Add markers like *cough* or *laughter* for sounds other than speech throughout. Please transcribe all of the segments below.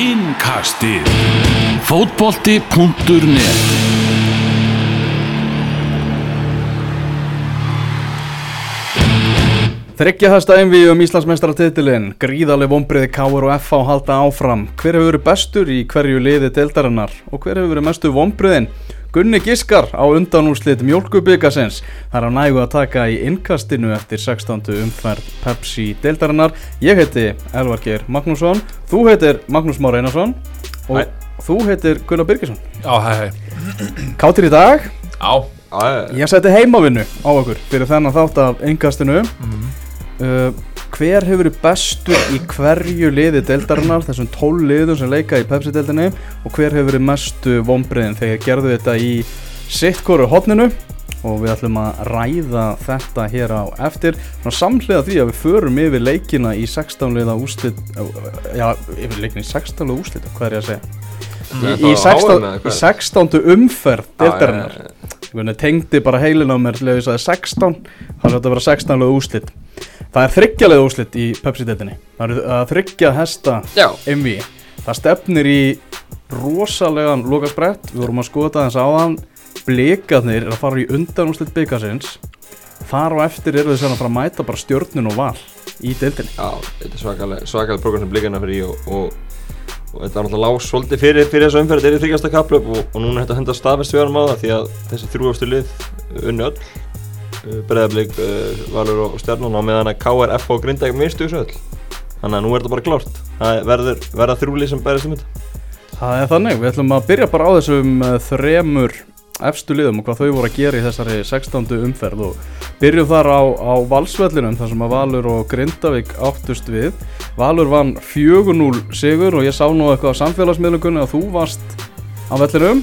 Innkastið Fótbolti.net Þryggja það stæðum við um Íslandsmeistaratitilinn, gríðarlega vonbriði Káur og FH halda áfram. Hver hefur verið bestur í hverju liði deildarinnar og hver hefur verið mestu vonbriðin? Gunni Giskar á undanúslit mjölkubikasins. Það er á nægu að taka í innkastinu eftir 16. umferð Pepsi deildarinnar. Ég heiti Elvar Geir Magnússon, þú heitir Magnús Már Einarsson og Hæ. þú heitir Gunnar Birgisson. Já, hei, hei Káttir í dag, Já, ég seti heimavinnu á okkur fyrir þennan þátt af innkastinu. Uh, hver hefur verið bestur í hverju liði deildarinnar, þessum tól liðum sem leika í Pepsi-deildinni og hver hefur verið mestu vonbreiðin þegar gerðu þetta í sittkoru hotninu og við ætlum að ræða þetta hér á eftir. Ná, samhliða því að við förum yfir leikina í 16 liða úslit já, yfir leikina í 16 liða úslit hvað er ég að segja? Í, í, 16, í 16 umferð deildarinnar. Hvernig tengdi bara heilin á mér til að ég sagði 16 Það er þetta að vera 16 lög úslit Það er þryggjalega úslit í Pepsi-deltinni Það er að þryggja hesta. MV Það stefnir í rosalegan lokasbrett Við vorum að skoða þess áðan. Blikarnir er að fara í undan úslit byggasins Þar og eftir eru þess að fara að mæta bara stjörnun og val í deltinni Já, þetta er svakalega, svakalega program sem blikarna fyrir í og, og, og þetta er náttúrulega lág svolítið fyrir, fyrir þessu umferð, þetta er í þryggjasta kaplöp og, og núna er þetta að henda staðfest við á það því að þessi þrjúafstu lið unni öll uh, Breiðablík, uh, Valur og Stjarnan og meðan að KR, F og Grindag mistu þessu öll. Þannig að nú er þetta bara klárt. Það verður, verða þrjúlið sem bærist um þetta. Það er þannig, við ætlum að byrja bara á þessum uh, þremur efstu liðum og hvað þau voru að gera í þessari 16. umferð. Og byrjum þar á, á valsvellinum þar sem að Valur og Grindavík áttust við. Valur vann 4-0 sigur og ég sá nú eitthvað á samfélagsmiðlugunni að þú varst á vellinum?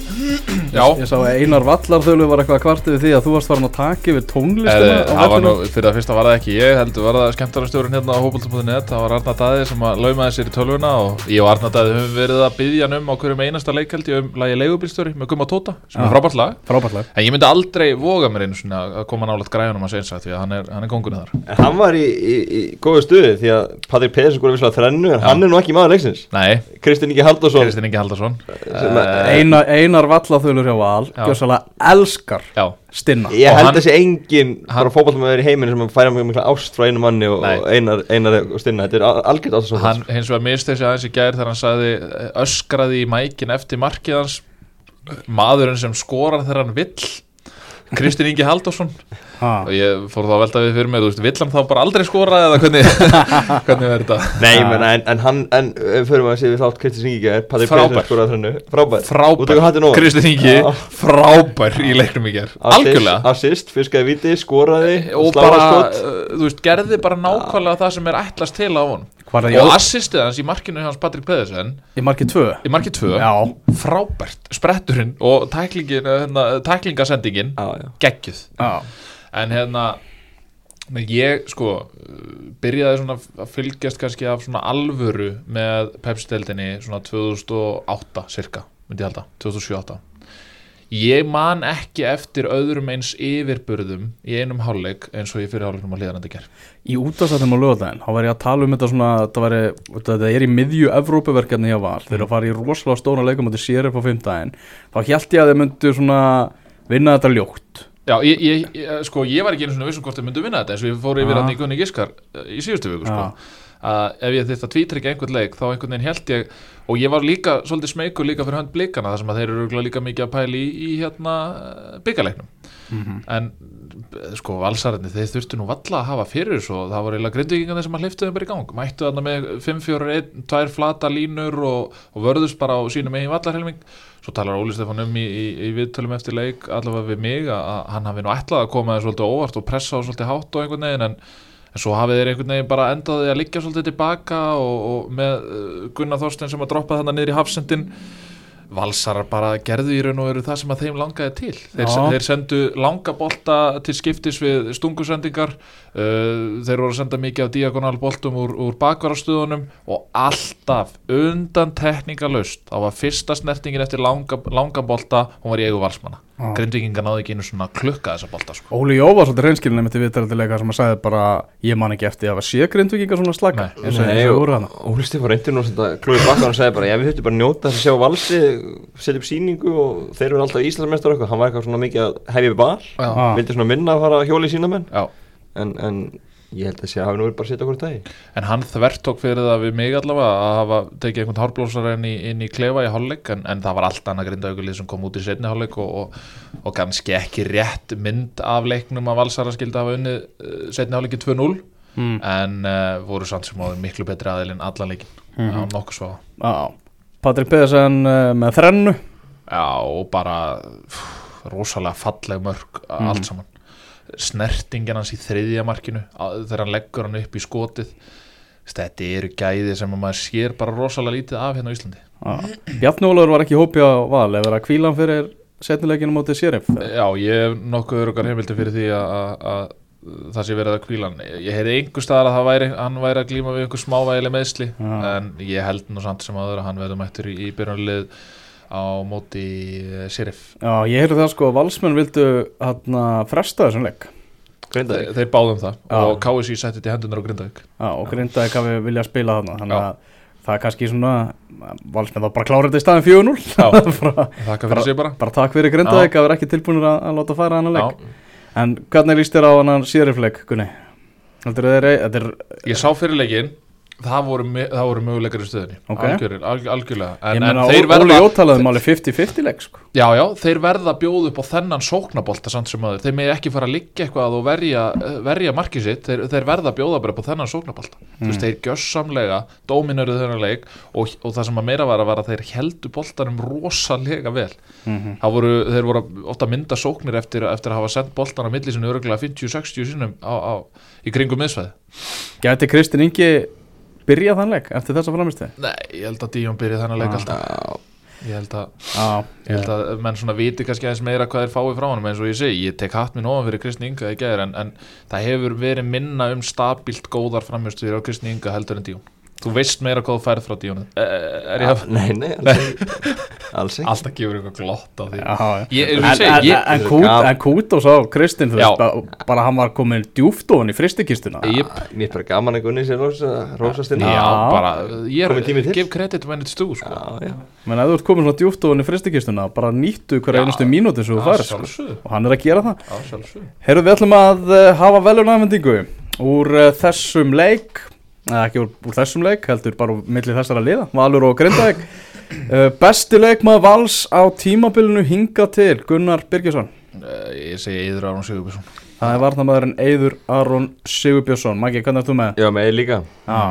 Já. Ég sá að Einar Vallarþölu var eitthvað að kvarti við því að þú varst farin að taka yfir tónlistina á það var nú, vellinum fyrir að fyrsta var það ekki ég heldur var það skemmtarastjórun hérna á hópultum.net það var Arnar Daði sem að laumaði sér í tölvuna og ég og Arnar Daði höfum verið að byggja hann um á hverjum einasta leikaldi um lagi leigubílstjóri með Gumma Tóta sem Já. er frábært lag. Frábært lag. En ég myndi aldrei voga mér einu svona að koma nálægt græðunum að segja því að hann er, hann er kongunni þar. En hann var í, í, í góðu stuði því að Patrik Pedersen góði visslega þrennu en hann er nú ekki maður leiksins. Nei, Kristinn Ingi Halldórsson. Kristinn Ingi Haldarsson Sem að- Eh, Einar, Einar Vallarþölu hjá Val Já. gjössalega elskar Já, stinna. Ég held að sé engin bara fótballmæður í heiminu sem að færa mjög mikla ást frá einu manni og, Nei. einar, einar og stinna. Þetta er al- algjört átt að hann hins vegar misti þessi aðeins í gær þegar hann sagði öskraði í mækin eftir markið hans. Maðurinn sem skorar þegar hann vill. Kristinn Ingi Haldarsson Ha. og ég fór þá að velta við fyrir mig, þú veist, vill hann þá bara aldrei skora eða hvernig, *laughs* hvernig verður þetta? Nei, ég menna, en, en hann, en við förum að sé við þátt Kristi Singi er Patrik. Pedersen skoraði þrennu Frábær. Frábær. Kristinn Ingi frábær í leiknum í gær. Assist- algjörlega. Assist, fiskaði viti, skoraði og bara, uh, þú veist, gerði bara nákvæmlega það sem er ætlast til á hann er og það assistið hans í markinu hans Patrik Pedersen. Í markið 2 í markið 2, Já, frábært spretturinn og tæklingin, hérna, tæklingasendingin. Já, já. Geggjuð. Já en hérna ég sko byrjaði svona að fylgjast kannski af svona alvöru með Pepsi-deldinni svona 2008 cirka, myndi ég halda 2007-2008 ég man ekki eftir öðrum eins yfirburðum í einum hálfleik eins og ég fyrir hálfleiknum að liðanandi ger Í útastættum á lögadaginn, þá var ég að tala um þetta svona, þetta, væri, þetta er í miðju Evrópuverkefni hjá Val, þeir eru að fara í rosalega stóra leikum á þetta sér upp á fimmdægin, þá held ég að þeir myndu svona vinna þetta ljótt. Já, ég, ég, ég, sko, ég var ekki einu svona vissum hvort þið myndu vinna þetta eins og ég fór yfir hann í Gunni Giskar uh, í síðustu viku, sko. Ef ég að tvítryggja einhvern leik þá einhvern veginn held ég og ég var líka svolítið smeykur líka fyrir hönd blikana þar sem að þeir eru líka mikið að pæli í, í hérna byggaleiknum en eh, sko valsararnir þeir þurftu nú valla að hafa fyrir svo það voru eiginlega grindvíkingarnir sem að hliftu þeim bara í gang. Mættu þarna með 5-4-1, 2 flata línur og, og vörðust bara á sínum eigin vallarhelming. Svo talar Óli Stefán um í, í, í viðtölum eftir leik allavega við mig að, hann hafi nú ætlað að koma þeir svolítið óvart og pressa á svolítið hátt og einhvern veginn en En svo hafið þeir einhvern veginn bara endaði að liggja svolítið tilbaka og, og með uh, Gunnar Þorstein sem að droppa þannig niður í hafsendin Valsarar bara gerðu í raun og veru það sem að þeim langaði til. Þeir, þeir sendu langa bolta til skiptis við stungusendingar uh, þeir voru að senda mikið af diagonal boltum úr, úr bakvarastöðunum og alltaf undan tekningalust þá var fyrsta snertingin eftir langa, langa bolta hún var í eigu valsmanna Já. grindvikinga náði ekki einu svona klukka þessa bolta sko. Óli Jó var svolítið reynskilin einmitt í viðtalatileika sem að sagði bara ég man ekki eftir að sé grindvikingar svona slaka Óli Stefán reyndir nú að klúið bakka og hann sagði bara, já við þurftum bara njóta þess að sjá valsi setja upp síningu og þeir eru alltaf Íslandsmestar og eitthvað, hann var eitthvað svona mikið að hefja bar, Já. Vildi svona minna að fara að hjóla í sína menn Já. en, en ég held að sé að hafi nú bara að setja okkur dagi en hann þvert tók fyrir það við mig allavega að hafa tekið einhvern hárblósara inn í, inn í klefa í hálfleik en, en það var allt annað grindaukulið sem kom út í setni hálfleik og, og, og kannski ekki rétt mynd af leiknum að valsara skildi hafa unnið uh, setni hálfleiki 2-0 mm. en uh, voru samt sem áður miklu betri aðeilin allan leikin Mhm. á nokkuð svo Já, Patrik Pedersen uh, með þrennu Já, og bara pff, rosalega falleg mörg Mhm. allt saman snertingin hans í þriðja markinu þegar hann leggur hann upp í skotið. Þetta eru gæði sem að maður sér bara rosalega lítið af hérna á Íslandi. Bjarni Ólafur var ekki í hópi á val ef verið að kvíla hann fyrir setnileginu mótið Sheriff Já, ég hef nokkuð öruggar heimildi fyrir því að- að að það sé verið að kvíla hann. Ég heyrði einhver staðar að væri, hann væri að glíma við einhver smávægileg meðsli Já. en ég held nú samt sem aður að hann verður mættur í, í byrjunlið á móti uh, Sheriff. Já, ég heyrði það sko að valsmenn vildu hérna fresta þessum leik. Grindaði Þeir, þeir báðum það. Já. og KSI setti þetta í hendunar á Grindavík. Já, og grindaði hvað við vilja spila þarna þannig Já. að það er kannski svona valsmenn þá bara klára þetta í staðin 4-0 Já. *laughs* bara, Þakka fyrir sig bara. bara takk fyrir grindaði að vera ekki tilbúinir að, að láta fara hann að Já, leik En hvernig líst þér á hann Sheriff leik, Gunni? Heldur þeir, þetta er, Ég sá fyrir leikin Það voru, það voru möguleikar í stöðunni. Ok. Algjörir, alg, algjörlega. En, en þeir verða Jótalaði máli 50-50 leik sko. Já, já, þeir verða að bjóða upp á þennan sóknabolta samt sem aður, þeir með ekki fara að liggja eitthvað og verja, verja markið sitt. Þeir, þeir verða bjóða bara upp á þennan sóknabolta þú veist, þeir gjössamlega dominuðu þennan leik og, og það sem að meira var að var að þeir heldu boltanum rosalega vel. Mhm. það voru, þeir voru ofta að mynda sóknir eftir, eftir að hafa sendt boltan á milli sinni örgulega 50-60 sinnum á, á, í kringum miðsvæði Gæti Kristinn Ingi byrjað þann leik eftir þessa framistu? Nei, ég held að Díón byrja þennan leik Ah. alltaf ég held að Já, Ég held að menn svona viti kannski aðeins meira hvað þeir fái frá hann eins og ég segi, ég tek hatt minn ofan fyrir Kristni Inga en, en það hefur verið minna um stabilt góðar framhjörstuðir á Kristni Inga heldur en Díón Þú veist meira hvað þú færð frá Díón Er ég að Nei, *laughs* nei, alls ekki. Alltaf gefur eitthvað glott á því. Já, já. Ég, En, ég, ég, segi, en, ég, en, kút, Gaf- en Kútos á Kristinn þú Já. veist, bara, hann var komin djúftofan í fristikistuna ég, Mér er bara gaman að gunni sér rosa, rosast inn já, bara ég er, gef credit when it's due sko. Menn ef þú ert komin svona djúftofan í fristikistuna bara nýttu hverja einustu mínúti sem þú Að færð sko. og hann er að gera það. Að Herru, við ætlum að uh, hafa velunafendingu úr uh, þessum leik eða ekki úr, úr þessum leik, heldur bara úr milli þessara liða, Valur og Grindavík. Uh, Besti leikmað Vals á tímabilinu hinga til Gunnar Birgisson. Eh, Ég segi Eður Aron Sigurbjörnsson. Það er varnamæðurinn Eyður Aron Sigurbjörnsson. Maggi, hvernig er þú með? Já, með ég líka. Já,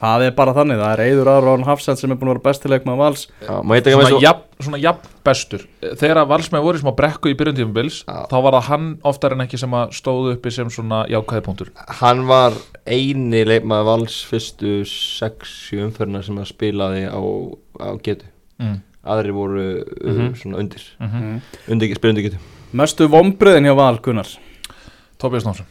það er bara þannig, það er Eyður Aron Hafsend sem er búin að vera besti leikmað Vals. Já, með svona, svo jafn, svona jafn bestur. Þegar að valsmenn voru í smá brekku í byrjun tímubils Já. þá var það hann oftar en ekki sem að stóðu uppi sem svona jákvæði punktur. Hann var eini leikmaður vals fyrstu 6-7 umferðina sem að spilaði á, á getu. Mm. Aðri voru uh, Mhm. svona undir. Mm Undir, spila undir getu. Mestu vombriðin hjá Val, Gunnar? Tobias Nónsson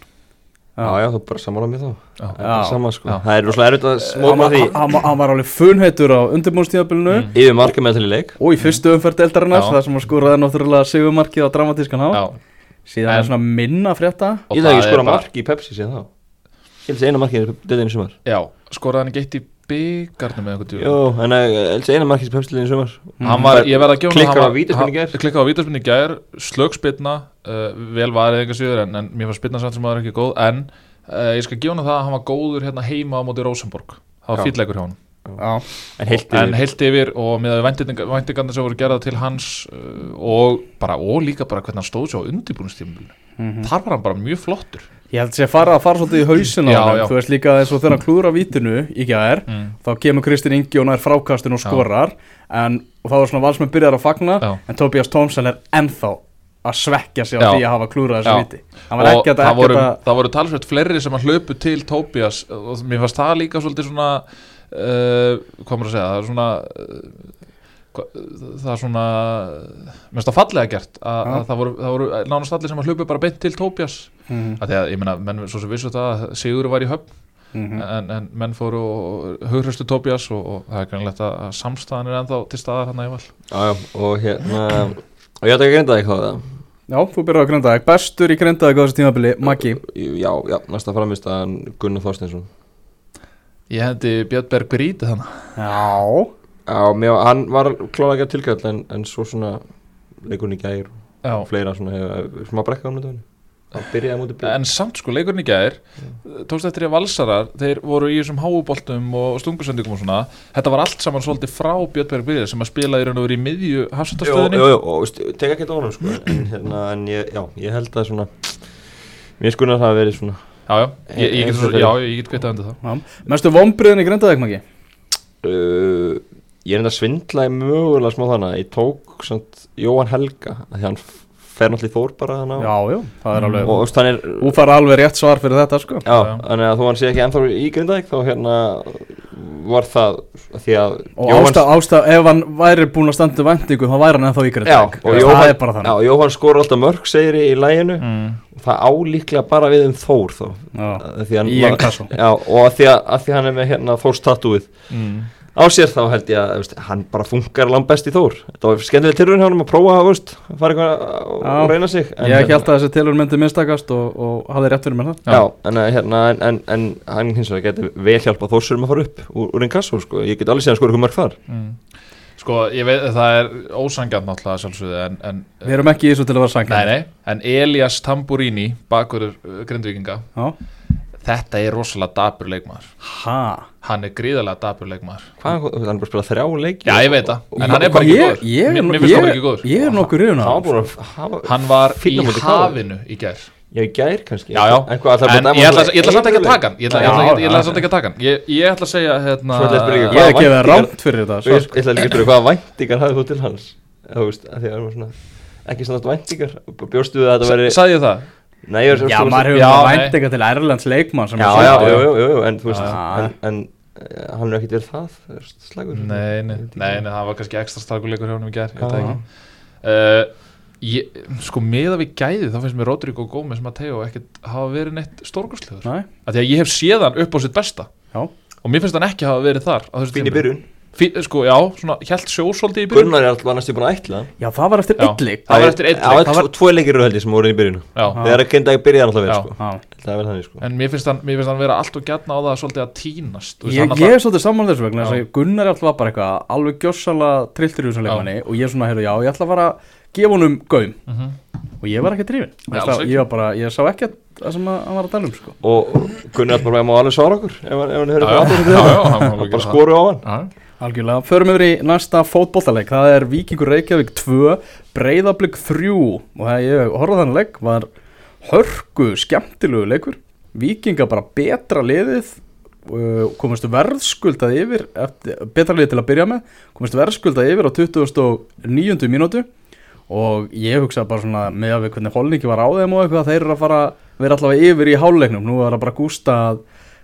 Já, já, þú bara samála mér þá. Já. Það er bara Já. sama sko. Það er rosalega erfitt að smóka var, því. hann, var- hann var alveg funheitur á undirbúnstíðabilinu Mm. Yfir marka með til í leik. Og í fyrstu umferð deildarinnar Já. það sem að skoraði náttúrulega sigurmarkið á dramatískan há Já, síðan er svona minna frétta. Ég það það ekki er skora bara- mark í Pepsi síðan þá. Ég held að eina markið er döðinu sumar. Já, skoraði hann ekki eitt í byggarnum eða eitthvað Jó, en eh, að eina markið í Pepsi döðinu sumar Hann var, ég verð að Klikkar hann á í gær. hann- Klikkar á vítaspinni í gær Slögspinna, uh, vel varðið einhver síður en, en mér var spinna samt sem aður ekki góð En uh, ég skal gefa hann það að hann var góður hérna heima á móti Rosenborg Það var fýrleikur hjá hann Já, En heilt en yfir heilt yfir og með væntingarna sem voru gerða til hans uh, og bara og líka bara hvernig hann stóð svo á undirbúinustímul Mhm. þar var hann bara mjög flottur ég held sé að fara að fara svolítið í hausin á Já, hann já. þú veist líka eins og þegar klúður á vítinu í gær mm. þá kemur Kristinn Ingi og nær frákastinu og skorar en og þá er svona valsmenn byrjar að fagna Já. en Tobias Thompson er ennþá að svekkja sig á því að hafa klúrað þessu Já. víti og ekki að, það, voru, að það voru talsveit fleiri sem að hlaupu til Tobias og mér fannst það líka svolítið svona uh, hvað maður að segja það er svona uh, það er svona finnst það fallega gert að, að það, voru, það voru nánast allir sem að hlaupu bara beint til Tobias Mhm, að því að ég meina menn svo sem vissu það að Sigur var í höfn. Mhm. en, en menn fóru og hughröstu Tobias og, og það er grannlegt að að samstæðan er ennþá til staðar hann í val. Já, já, og hérna Og ég ætla ekki að grinda þig hvað það? Já, þú byrjar á Grindavík, bestur í á þessu tímabili, Maggi. Já, já, næsta framist að Gunnar Þorsteinsson. Ég hendi Björn Berg Brít þannig Já, Já, mér, hann var klálega ekki að tilkall en, en svo svona leikurinn í gær Já, og fleira svona hefur smá brekka á hann það byrjaði mútið En samt sko, leikurinn í gær tókst eftir að valsarar, þeir voru í þessum háuboltum og stungusendingum og svona þetta var allt saman svolítið frá Björnberg Byrðir sem að spila í raun og verið í miðju Jú, hafsendastöðinni. Jú, jú, og veist, tek ekki þetta honum sko en, hérna, en ég, já, ég held að svona mér skunar það að verið svona Já, já, ég, ég get, get kveitað undir það. Mestu vombriðin í Grindavík, Maggi? Uh, ég er enda að svindla í mögulega smá þannig að ég tók samt, Jóhann Helga að því hann fer náttúrulega í Þór bara hann á Já, já, það er alveg og hann er Þú fara alveg rétt svar fyrir þetta, sko. Já, Já. þannig að þú hann sé ekki ennþá í Grindavík þá hérna var það því að Og Jóhann- ástaf, ástaf, ef hann væri búin að standa í vendingu, þá væri hann ennþá í Já, Grindavík og Það Jóhann, já, þannig. Jóhann skor alltaf mörg segir í læginu mm. og það álíklega bara við um Þór Já, hann í var- Enkasso Já, og að því að, að því hann er með hérna Þórs tattúið Mm. Á sér þá held ég að veist, hann bara funkar langt best í Þór. Þetta var skemmtileg tilröðin hjá hann að prófa að fara eitthvað og reyna sig en, Ég held að þessi tilur myndi minnstakast og, og hafði rétt fyrir mér það. Já, en, að, hérna, en, en, en hann hins vegar geti vel hjálpa Þórsurum að fara upp úr, úr einn kassó sko. ég get alveg séð að skora eitthvað mörg þar. Mm. Sko, ég veit að það er ósangjant náttúrulega sjálfsögðu en, en Við erum ekki í þessu til að vera Nei, sangja nei, en Elias Tamburini bakur uh, grindvíkinga Já, þetta er rosalega dabur leikmaður. Ha? Hann er gríðarlega dabur leikmaður. Hvað, hann er bara að spila þrjá leiki? Já, ég veit það, en hann er bara ekki Ég- góður. ég er Mér, finnst hann ég- ekki góður. Ég er nokkur yfir hann var að í hafinu í gær. Já, í gær kannski. Já, já, en að ég ætla, hann? ég ætla samt ekki að taka hann. Ég ætla, samt ekki að taka hann. Ég, ég ætla að segja hérna ég að Hvaða hef gefið væntingar- rámt fyrir þetta Ég svar, ég ætla líka að spyrja hvaða væntingar hafði þú til hans? Þú veist, að því að það var svona ekki svona væntingar. Bjóstu að? Nei, ég er Já, maður Já, hefur nei. væntinga til Erlends leikmann sem Já, er já, jú, jú, en þú veist Já, já. en, en eh, hann er ekkert verið það þú veist, slagur. Nei, nei, nei, nei, það var kannski ekstra starkuleikur hjá honum í gær Ég veit Já. ekki. Uh, ég, Sko, meða við gæði þá finnst mér Rodrigo Gómez Mateo ekkert hafa verið neitt stórkostlegur. Nei, Af Því að ég hef séð hann upp á sitt besta. Já. Og mér finnst hann ekki hafa verið þar á þessu Fín í byrjun Sko, já, svona, hjælt sjósóldi í byrjun. Gunnar er alltaf næstu búin að ætla. Já, það var eftir eitt leik. Það var eftir Já, leik. það var tvo leikir ég sem voru í byrjun. Já, Þegar að kynna ekki byrjaði alltaf vel Já. sko. Já. Það er vel þannig sko. En mér finnst hann, mér finnst hann vera allt og gætna á það svolítið að tínast Þú veist, Ég, ég er svolítið saman þessu vegna Gunnar er alltaf bara eitthvað alveg gjössalega trilltur í þessum leikmanni og ég er svona, heyrðu, já, ég ætla að gefa honum gaum. Mhm. og ég var ekki drifin ekki. ég, var bara, ég sá ekki það sem að, hann var að tala um sko. Og Gunnar alltaf bara má alveg svara okkur? Ef hann alveg Bara það. skoru á hann. Já, Algjörlega, förum yfir í næsta fótbollaleik það er Víkingur Reykjavík 2 Breiðablик 3 og það ég horfði þannig leik var hörku skemmtilegu leikur. Víkinga bara betra liðið uh, komistu verðskuldað yfir eftir, betra liðið til að byrja með komistu verðskuldað yfir á 29. mínútu. Og ég hugsaði bara svona með að við hvernig holningi var á þeim og eitthvað þeir eru að fara að vera allavega yfir í háluleiknum nú er það bara gústa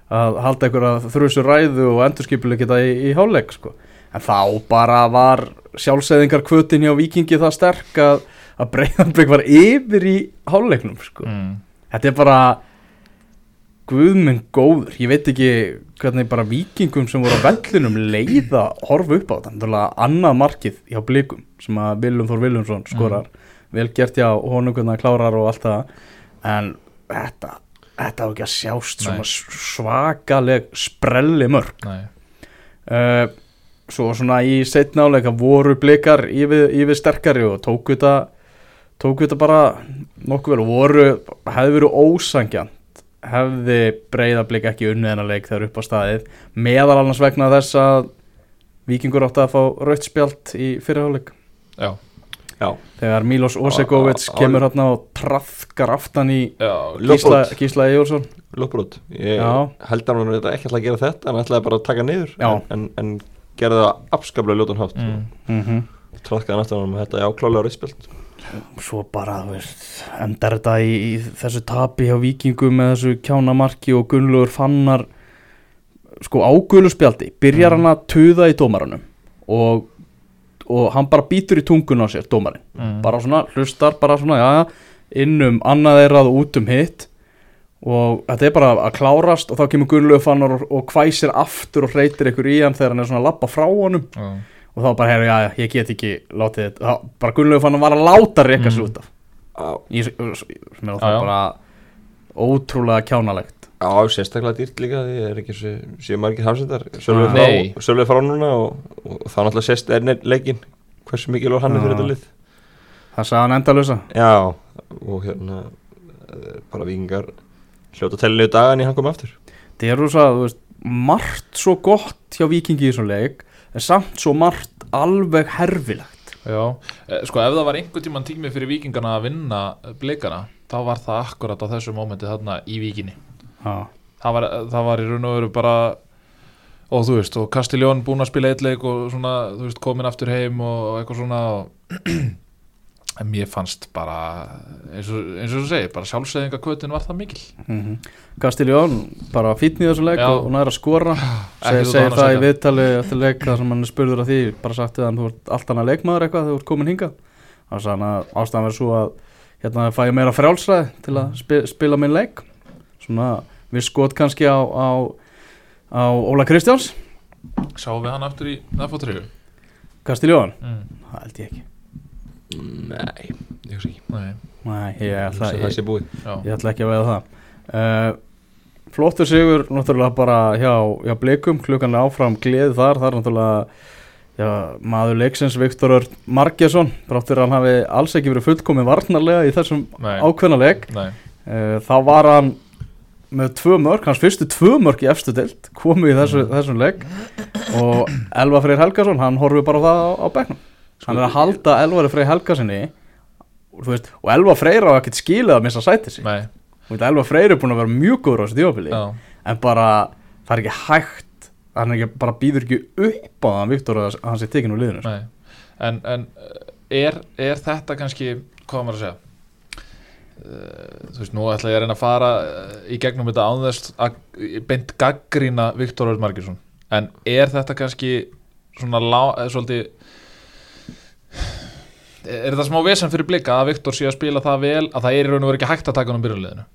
að, að halda einhverja þrjusu ræðu og endurskipuleg geta í, í háluleik sko. en þá bara var sjálfsæðingar kvötin hjá Víkingi það sterk að, að Breiðanblik var yfir í háluleiknum sko. mm. þetta er bara guðminn góður, ég veit ekki hvernig bara vikingum sem voru á vellinum leiða horfa upp á þetta Náttúrulega annað markið hjá blikum sem að Viljum Þór Viljumsson skorar vel gert hjá hann klárar og allt það en þetta þetta á ekki að sjást svakaleg sprelli mörg uh, svo svona í setna áleika voru blikar yfir, sterkari og tóku þetta tóku þetta bara nokkuð vel og voru, hefði verið ósangjant hefði breyðablik ekki unnið hennar leik þegar upp á staðið. Meðal annars vegna þess að Víkingur átti að fá rautt spjald í fyrirháleik já, Já þegar Milos Osegovic kemur hérna og trafkar aftan í Gísla. Gísla Ejórsson Lókbrot Ég held að hann er ekki alltaf að gera þetta Hann ætlaði bara að taka niður. En, en, en gerði það afskaplega ljótan hátt mm. mm -hmm. Trakkaði hann eftir hann með þetta jáklálega rauðspjöld svo bara, þú veist, endar þetta í, í þessu tapi hjá vikingum með þessu kjánamarki og Gunnlaugur fannar sko águlu spjaldi byrjar hann að tuða í dómaranum og, og hann bara býtur í tungun á sér, dómarinn. Mm. bara svona, hlustar bara svona, já, já inn um annað þeirrað og út um hitt. Og þetta er bara að klárast og þá kemur Gunnlaugur fannar og, og hvæsir aftur og hreytir ykkur í hann þegar hann er svona að lappa frá honum. Já. og þá bara, herru, já, já, ég get ekki látið þetta, þá, bara Gunnlaugur fann að var að láta reyka Mm. út af. Í, sem er Já, það bara ótrúlega kjánalegt já, sérstaklega dýrt líka því er ekki sé, sé margir hafsendar. Sölvi Ah. Frá, Sölvi frá núna og, og það náttúrulega sést er leikin hversu mikið hann er fyrir Já. þetta lið. Það sagði hann endalösa Já, og hérna eh, bara vikingar hljóta að tella niður dagan í hann kom aftur. Það er rosa, þú veist, margt svo gott hjá Vikingi í þessum leik en samt svo margt alveg herfilegt. Já, eh, sko ef það var einhvern tímann tími fyrir vikingana að vinna blikana þá var það akkurat á þessu mómenti þarna í vikinni það var, það var í raun og veru bara og þú veist, og Kastiljón búin að spila eitt leik og svona, þú veist, komin aftur heim og eitthvað svona og *clears throat* en mér fannst bara eins og, eins og þú segir, bara sjálfsæðingakvötin var það mikil mm Kastiljón bara fítn í þessum leik Já. og, og næra að skora. Segir að það í setja. viðtali eftir leik þar sem hann spurður að því bara sagt hann, þú ert allt annað leikmaður eitthvað þegar þú ert komin þá sagði hann að ástæðan verið svo að hérna fæ ég meira frjálsræði til að spi, spila minn leik. Svona við skot kannski á, á, á Óla Kristjáns. Sáum við hann aftur í F3 Kastiljón, mm. það held ég ekki. Nei, ég veist ekki. Nei, Nei, ég ætla, Það ég, já, ég ætla ekki að veða það. Uh, Flottur sigur náttúrulega bara hjá, hjá blikum klukkan er áfram gleð þar. Það er náttúrulega já, maður leiksins Viktor Örn Margesson. Bráttur hann hafi alls ekki verið fullkomið varnarlega í þessum ákveðna leik. Nei. Uh, þá var hann með tvö mörg, hans fyrstu tvö mörg í efstu deild komið í þessu, þessum leik og Elva Freyr Helgason hann horfið bara á það á, á bekknum. Hann er að halda Elvari Freyr Helgasinni og, veist, og Elva Freyr á ekkert skilið að missa sætið og veit, Elva Freyr er búin að vera mjög góður á þessu já, en bara það er ekki hægt hann er ekki, bara býður ekki upp á það Viktor að hann sé tekinn úr liðinu sko. En, en er, er þetta kannski hvað maður að segja þú veist, nú ætla ég að reyna að fara uh, í gegnum þetta ánþess að beint gaggrína Viktor Örn Margjesson en er þetta kannski svona lá, eh, svolítið er þetta smá vesen fyrir blika að Viktor sé að spila það vel að það er í raun og veru ekki hægt að taka hann um byrjunliðinu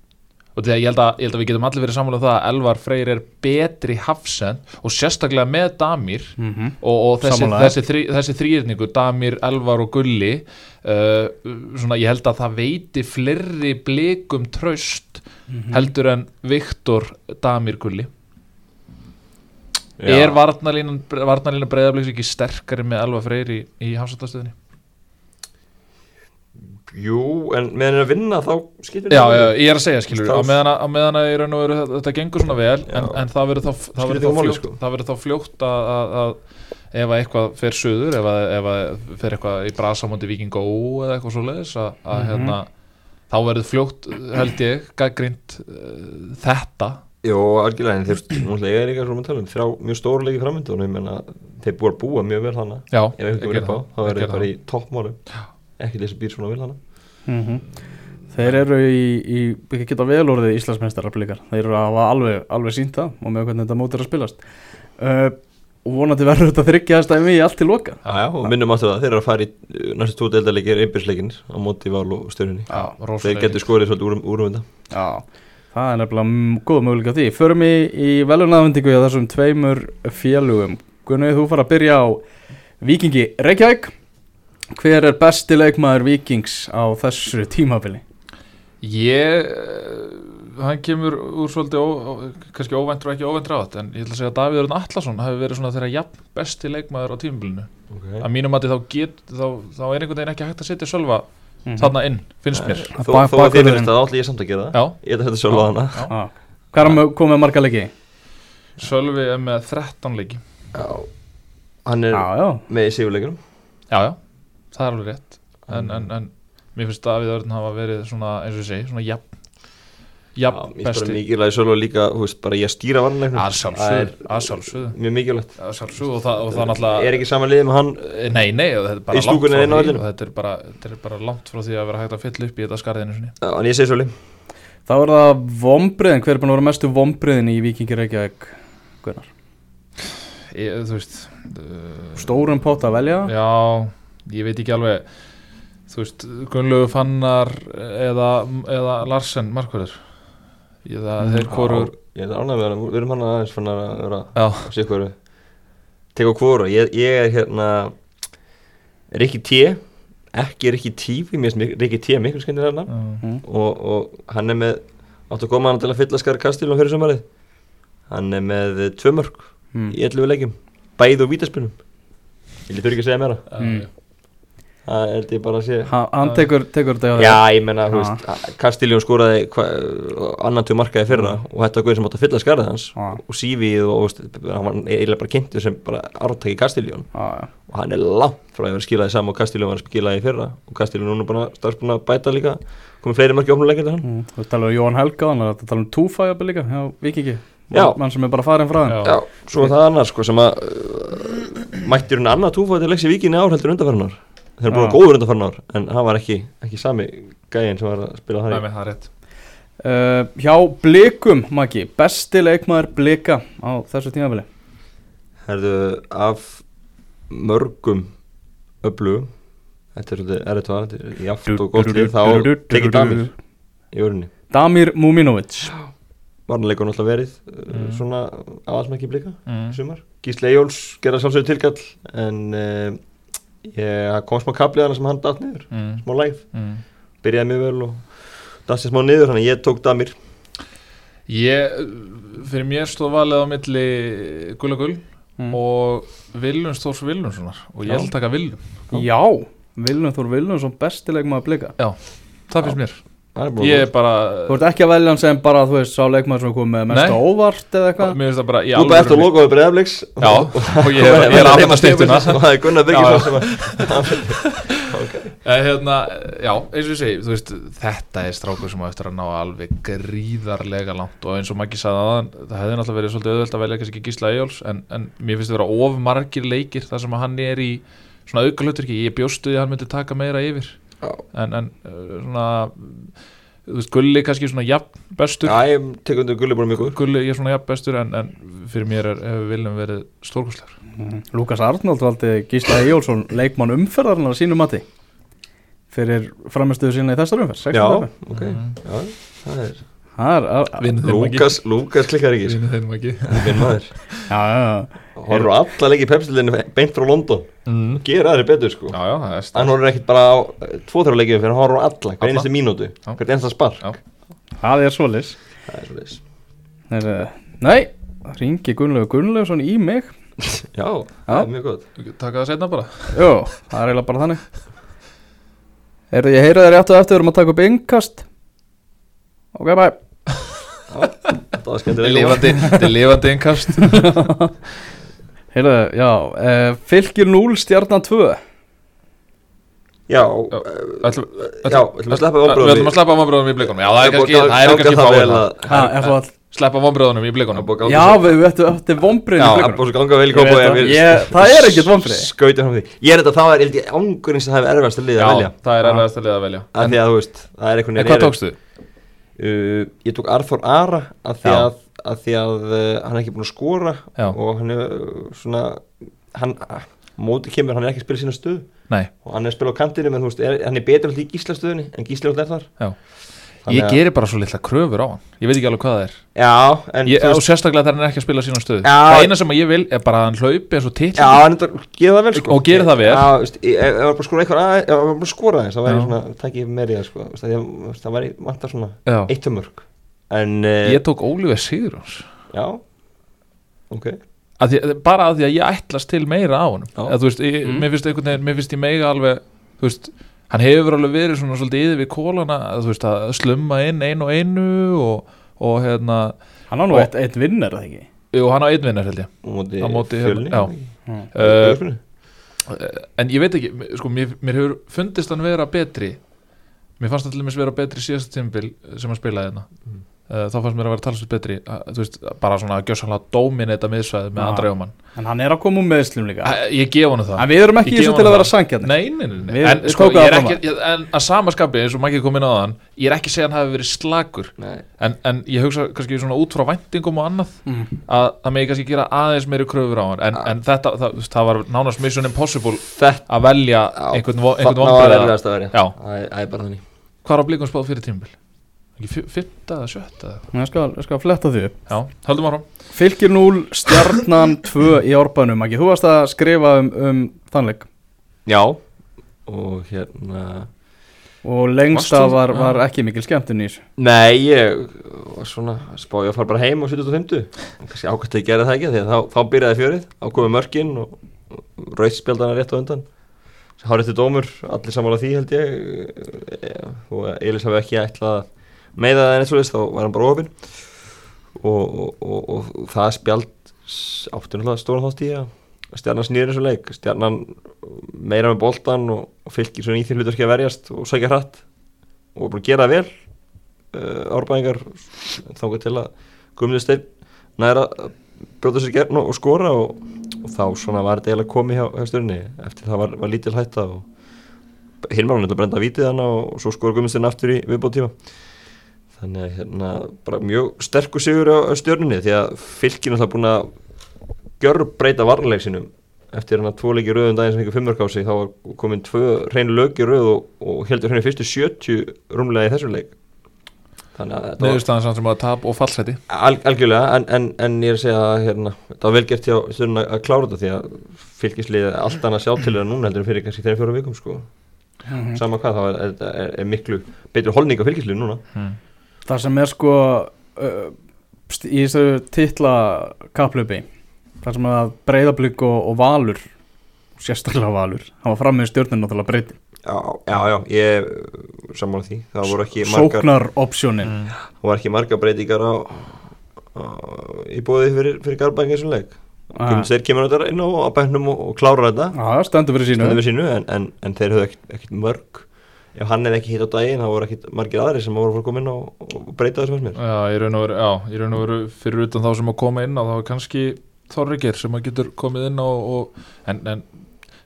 og því að ég held að, ég held að við getum allir verið sammála um það að Elvar Freyr er betri hafsend og sérstaklega með Damir mm -hmm. og, og þessi, þessi, þrí, þessi þrýrningu Damir, Elvar og Gulli uh, svona ég held að það veiti fleiri blikum traust heldur en Viktor Damir Gulli er varnarlínan varnarlínan breyðabliks ekki sterkari með Elvar Freyr í, í hafsendastöðinni? Jú, en meðan er að vinna þá skýtur Já, já, ég er að segja skilur á meðan að, á meðan að í raun og veru þetta- gengur svona vel en, en það verður þá, það verður þá, fljótt, sko. það verður þá fljótt að, að, að ef að eitthvað fer söður ef að, ef að fer eitthvað í brasamóndi Viking Ó eða eitthvað svo leiðis að, að Mhm. hérna, þá verður fljótt held ég gaggrind uh, þetta. Jó, algjörlega, en þeir náttúrulega er líka svona að tala um þrjá mjög stóru leiki framöndu og ég menna þeir búið að búa mjög vel þannig Já, ef eitthvað verið upp á, þá er þeir bara í toppmálu ekki þessi býr svona vel þannig Mhm. Þeir eru í, í ekki geta vel orðið Íslandsmeistarar blikar. Þeir eru að hafa alveg, alveg sínt það og með hvernig þetta mót er að spilast. Uh, og vonandi verður þetta þryggja að stæmi í allt til loka. Já, já, og minnum aftur það, þeir eru að fara í uh, næstu tvo deildarleikir einbjörnsleikin á móti val og stjörnunni. Já, þeir getur skorið svolítið úr, úr um þetta. Já, það er nefnilega góð möguleika því. Förum í, í velunaðvendingu hjá þessum tveimur félugum Gunni, þú fara að byrja á Víkingi Reykjavík Hver er besti leikmaður Víkings á þessu tímabili? Ég, eh, hann kemur úr svolítið, ó, kannski óvæntur og ekki óvæntur átt, en ég ætla að segja að Davíð Örn Allarsson hafi verið svona þeirra jafn besti leikmaður á tímabilinu. okay. Að mínum að þá, get, þá, þá er einhvern veginn ekki hægt að setja sölva Mhm. þarna inn, finnst mér. Þó að þið finnst það, þá ætla ég samt að gera það Já, Ég ætla að þetta sjálfa. Já. Hvað er að koma með marga leiki? Sölvi er með 13 leiki. Já Hann er Já, já, með í sigurleikunum Já, já, það er alveg rétt. En, en, en mér finnst Davíð Örn hafa verið svona, eins og ég segi, svona jafn, jafn Mér finnst bara besti. mikilvæg sjálfa líka, þú veist, bara ég að stýra varnarleiknum. Að sjálfsögðu, að sjálfsögðu, Mjög mikilvægt. Að sjálfsögðu og það, og það náttúrulega... Er ekki saman liðið með hann Nei, nei, og þetta er bara langt frá því og þetta er, bara, þetta er bara langt frá því að vera hægt að fylla upp í þetta skarðinu sinni. Já, En ég segi svolítið þá er það vombriðin Hver er búin að vera mestu vombriðin í Víkingi Reykjavík? Gunnar? Ég, þú veist, uh, Stórum pott að velja? Já, ég veit ekki alveg, þú veist, Gunnlaugu Fannar eða, eða Larsen Markverður. Ég það, þeir hvorur, Ég er ánægð með hann, við erum hann aðeins fann að vera að sé hvað Teka hvora, ég, ég er hérna Rikki T. Ekki Rikki Tífi, mér finnst Rikki Tífi miklu skemmtir hérna Já. og, og hann er með áttu að koma hann til að fylla skar kastilum fyrir sömarið hann er með tvö mörg Mm. í 11 leikjum. Bæði og vítaspunum ég þurfi ekki að segja meira? Mm. Það held ég bara að sé Ha- Hann tekur, tekur þetta Já, ég menna, þú Já. veist, Kastiljón skoraði hva, annan tveið markaði fyrra og þetta guður sem átti að fylla skarðið hans Já. og Sívið og, þú veist, hann var eiginlega bara kynntur sem bara ártæki Kastiljón Já, já. og hann er langt frá að vera skilaði saman og Kastiljón var að skilaði í fyrra og Kastiljón núna bara starfsbúin að bæta líka komið fleiri marki opnuleikir til hann Mm. Þú talar um Jóhann Helga þannig að það tala um jafnvel líka hjá Vikingi Já. mann sem er bara farin frá þeim Já. Já, svo er það annars sko sem að uh, mættir hún annað túfæði til leiksi vikinni ár heldur undarfærunar þeir eru búin að góður undarfærunar en hann var ekki, ekki sami gæinn sem var að spila Nei, það í. Með það er rétt. Uh, Hjá Blikum, Maggi Besti leikmaður Blika á þessu tímafili Herðu, af mörgum öflugum Þetta er svolítið erfitt var Þetta er jaft og gott lið Þá tekið Damir í örinni Damir Muminovic Varnarleikur náttúrulega verið Mm. mm. Svona aðalsmækki blika mm. Sumar. Gísli Eyjóls gerða sjálfsögur tilkall En uh, ég það kom smá kaplið hana sem hann datt niður Mm. Smá lægð Mm. Byrjaði mjög vel og datt sér smá niður Þannig að ég tók Damir Ég, fyrir mér stóð valið á milli Gulla Gull Mm. og Viljums Þórs Viljumssonar og ég Já. held að taka Viljum Já, Viljum Þór Viljumsson besti leikmaður Blika það finnst mér ég er bara Þú ert ekki að velja hann sem bara, þú veist, sá leikmaður sem kom með mest Nei. á óvart eða eitthvað? Mér finnst það bara Þú bara eftir að loka við breiðafleiks Já, *laughs* og ég er, að finna stýttuna Og það er Gunnar að *laughs* Eh, hérna, já, eins og ég segi þú veist, þetta er strákur sem á eftir að ná alveg gríðarlega langt. Og eins og Maggi sagði aðan, það hefði náttúrulega verið svolítið auðvöld að velja kannski Gísla Eyjóls en, en mér finnst það vera of margir leikir þar sem hann er í svona auka hlutur ég bjóstu því að hann myndi taka meira yfir. En, en uh, svona þú veist, Gulli kannski svona jafn bestur. Já, ég tek undir gulli bara mjög góður. Gulli ég er svona jafn bestur en, en fyrir mér er, hefur Viljum verið stórkostlegur. Lukas Arnold valdi Gísla Eyjólfsson leikmann umferðarnar að sínu mati fyrir framistuðu sína í þessar umferð 16 Já, ok. Já, það er Að- að- Lúkas, Lúkas klikkar ekki. Vinnu þeim ekki Minn maður. Já, já, já. Horfur á alla leiki pepsildinni beint frá London. Mm. Gera aðri betur sko. Já, já, það er Hann horfur ekkit bara á tvo þrjá leikið fyrir hann horfur á alla Hver einstu mínútu. Já. Hvert einsta spar Já. það er svolis Það er svolítið Þeir, eh, Nei, ringi Gunnlegu Gunnlaugsson í mig. *laughs* Já, það er mjög gott. Taka það setna bara. Jó, það er eiginlega bara þannig. Heyrðu, ég heyra þér rétt og eftir við erum að taka upp innkast. Ok, bye Það var er lifandi, þetta er lifandi innkast *laughs* Heyrðu, já, uh, fylgir 0 stjarnan 2 Já, Já. eh, Ætlum- já, ætlum að sleppa Við vonbröðum ætlum að sleppa vonbröðunum í blikunum Já, það er kannski, er fáið er Sleppa vonbröðunum í blikunum Já, við við ættum eftir er vel í veit það. Er ekkert vonbrigði. Skauti frá því Ég er þetta, það held ég, ángurinn sem það er erfast að liða að velja Já, það er Já. erfiðast að liða að velja Af En er hvað tókstu? Uh, ég tók Arþór Ara að því að, að, því að uh, hann er ekki búin að skora Já. og hann er uh, svona hann, uh, móti kemur, hann er ekki að spila sína stöð Nei, og hann er að spila á kantinu menn þú veist, er, hann er betur alltaf í gíslastöðunni en gíslastöð er þar. Já Ég gerir bara svo litla kröfur á hann. Ég veit ekki alveg hvað það er. Já, en ég, Og sérstaklega þegar hann er ekki að spila sína stöðu. Það eina sem ég vil er bara að hann hlaupi eins og til hann sko. Og gerir það vel. Já, ég, það var bara að skora að, skora þess, það væri svona, tæk ég meiri það sko, það, væri, vantar svona Já. eitt tömörk En, uh, Ég tók Ólífer Sigurjóns. Já, ok. Að því, bara að því að ég ætlast til meira á ég, Mm. mér finnst ég mega alveg þú veist, hann hefur alveg verið svona svolítið yfir við kólana að, þú veist, að slumma inn einu og einu og, og hérna Hann á nú Og- eitt, eitt vinnar, eða ekki? og hann á einn vinnar held ég móti, móti, fjölni já. Mm. uh, en ég veit ekki, sko, mér, mér hefur fundist hann vera betri mér fannst hann til dæmis vera betri síðast tímbil sem hann spilaði hérna Mm. Uh, þá fannst mér að vera talsveit betri veist, bara svona að gjössanlega dóminita miðsvæði með. Andra Jómann En hann er að koma úr meðslum líka. Ég gef honum það. En við erum ekki í þessu til að vera það. sangjarnir Nei, nei, nei, nei. En sko, er ekki En að samaskapi, eins og maður ekki komið á þann Ég er ekki að segja að hann hafi verið slagur Nei, en, en ég hugsa kannski svona út frá væntingum og annað Mm. að það megi kannski gera aðeins meiri kröfur á hann. En, en þetta, það, það var nánast mission impossible þetta að velja einhvern, einhvern er- er bara þannig. Hvað er á blikum spáð fyrir tímbil? Ekki Fimmta eða sjötta? Ég skal, ég skal fletta því Já, höldum áfram. Fylgir 0 stjarnan *coughs* 2 í árbænum. Ekki, þú varst að skrifa um, um þannleik Já, og hérna Og lengsta var, var ekki mikil skemmtun í þessu. Nei, ég var svona spáði að fara bara heim á 75 kannski ákvæmt að ég gerði það ekki því að þá, þá byrjaði fjörið, ákomið mörkin og, og rauðspjaldana rétt á undan. Hárið til dómur, allir sammála því held ég. E, og Elis hafi ekki ætlað að meiða það en eitt svo þá var hann bara ofinn og, og, og, og það spjald átti náttúrulega stóran þátt í að stjarnan snýður þessu leik. Stjarnan meira með boltan og, og fylgir svona í því hlutarki að verjast og sækja hratt. Og var að gera vel uh, árbæðingar þángu til að Guðmundur Steinn næra að brjóta sér gerðn og, og skora og, og þá svona var þetta eiginlega komið hjá, hjá stjórni eftir það var, var lítil hætta og Hilmar hann eitthvað brenda vítið hana og, og svo skora Guðmundur Steinn aftur í viðbóttíma þannig að hérna bara mjög sterkur sigur á, á stjórninni því að fylgir náttúrulega búin að gjör breyta varleik sinum eftir hann að tvo leiki röðum daginn sem á sig þá var komin tvö hreinu lög í röð og, og heldur hreinu fyrstu 70 rúmlega í þessu leik Niðurstaðan samt sem að tap og fallseti al, algjörlega en, en, en ég er að segja að hérna, þetta var vel gert hjá stjórnum að, klára þetta því að fylgisliðið er allt annað sjá til það núna heldur en fyrir kannski 3-4 vikum sko. Mhm. sama hvað þá er, er, er, er miklu betur holning á fylgisliðið núna mm. Það sem er sko uh, í þessu titla kaplöpi Það sem að breyðablík og, og valur sérstaklega valur hann var fram með stjórnum náttúrulega breyti já, já, já, ég sammála því. Það voru ekki margar Sóknar opsjónin Mm. það voru ekki margar breytingar á, á í bóði fyrir, fyrir Garbæk eins og leik. Ah. Guðmund Steir kemur þetta inn á, bæknum og, og klára þetta. Já, stendur fyrir sínu. Stendur við sínu, en, en, en þeir höfðu ekkert, ekkert mörg ef hann hefði ekki hitt á daginn þá voru ekkert margir aðri sem voru að fara að koma inn og, og breyta þessum mér Já, í raun og veru, já, í raun og veru fyrir utan þá sem að koma inn á þá er kannski Þorrikir sem að getur komið inn á og, en, en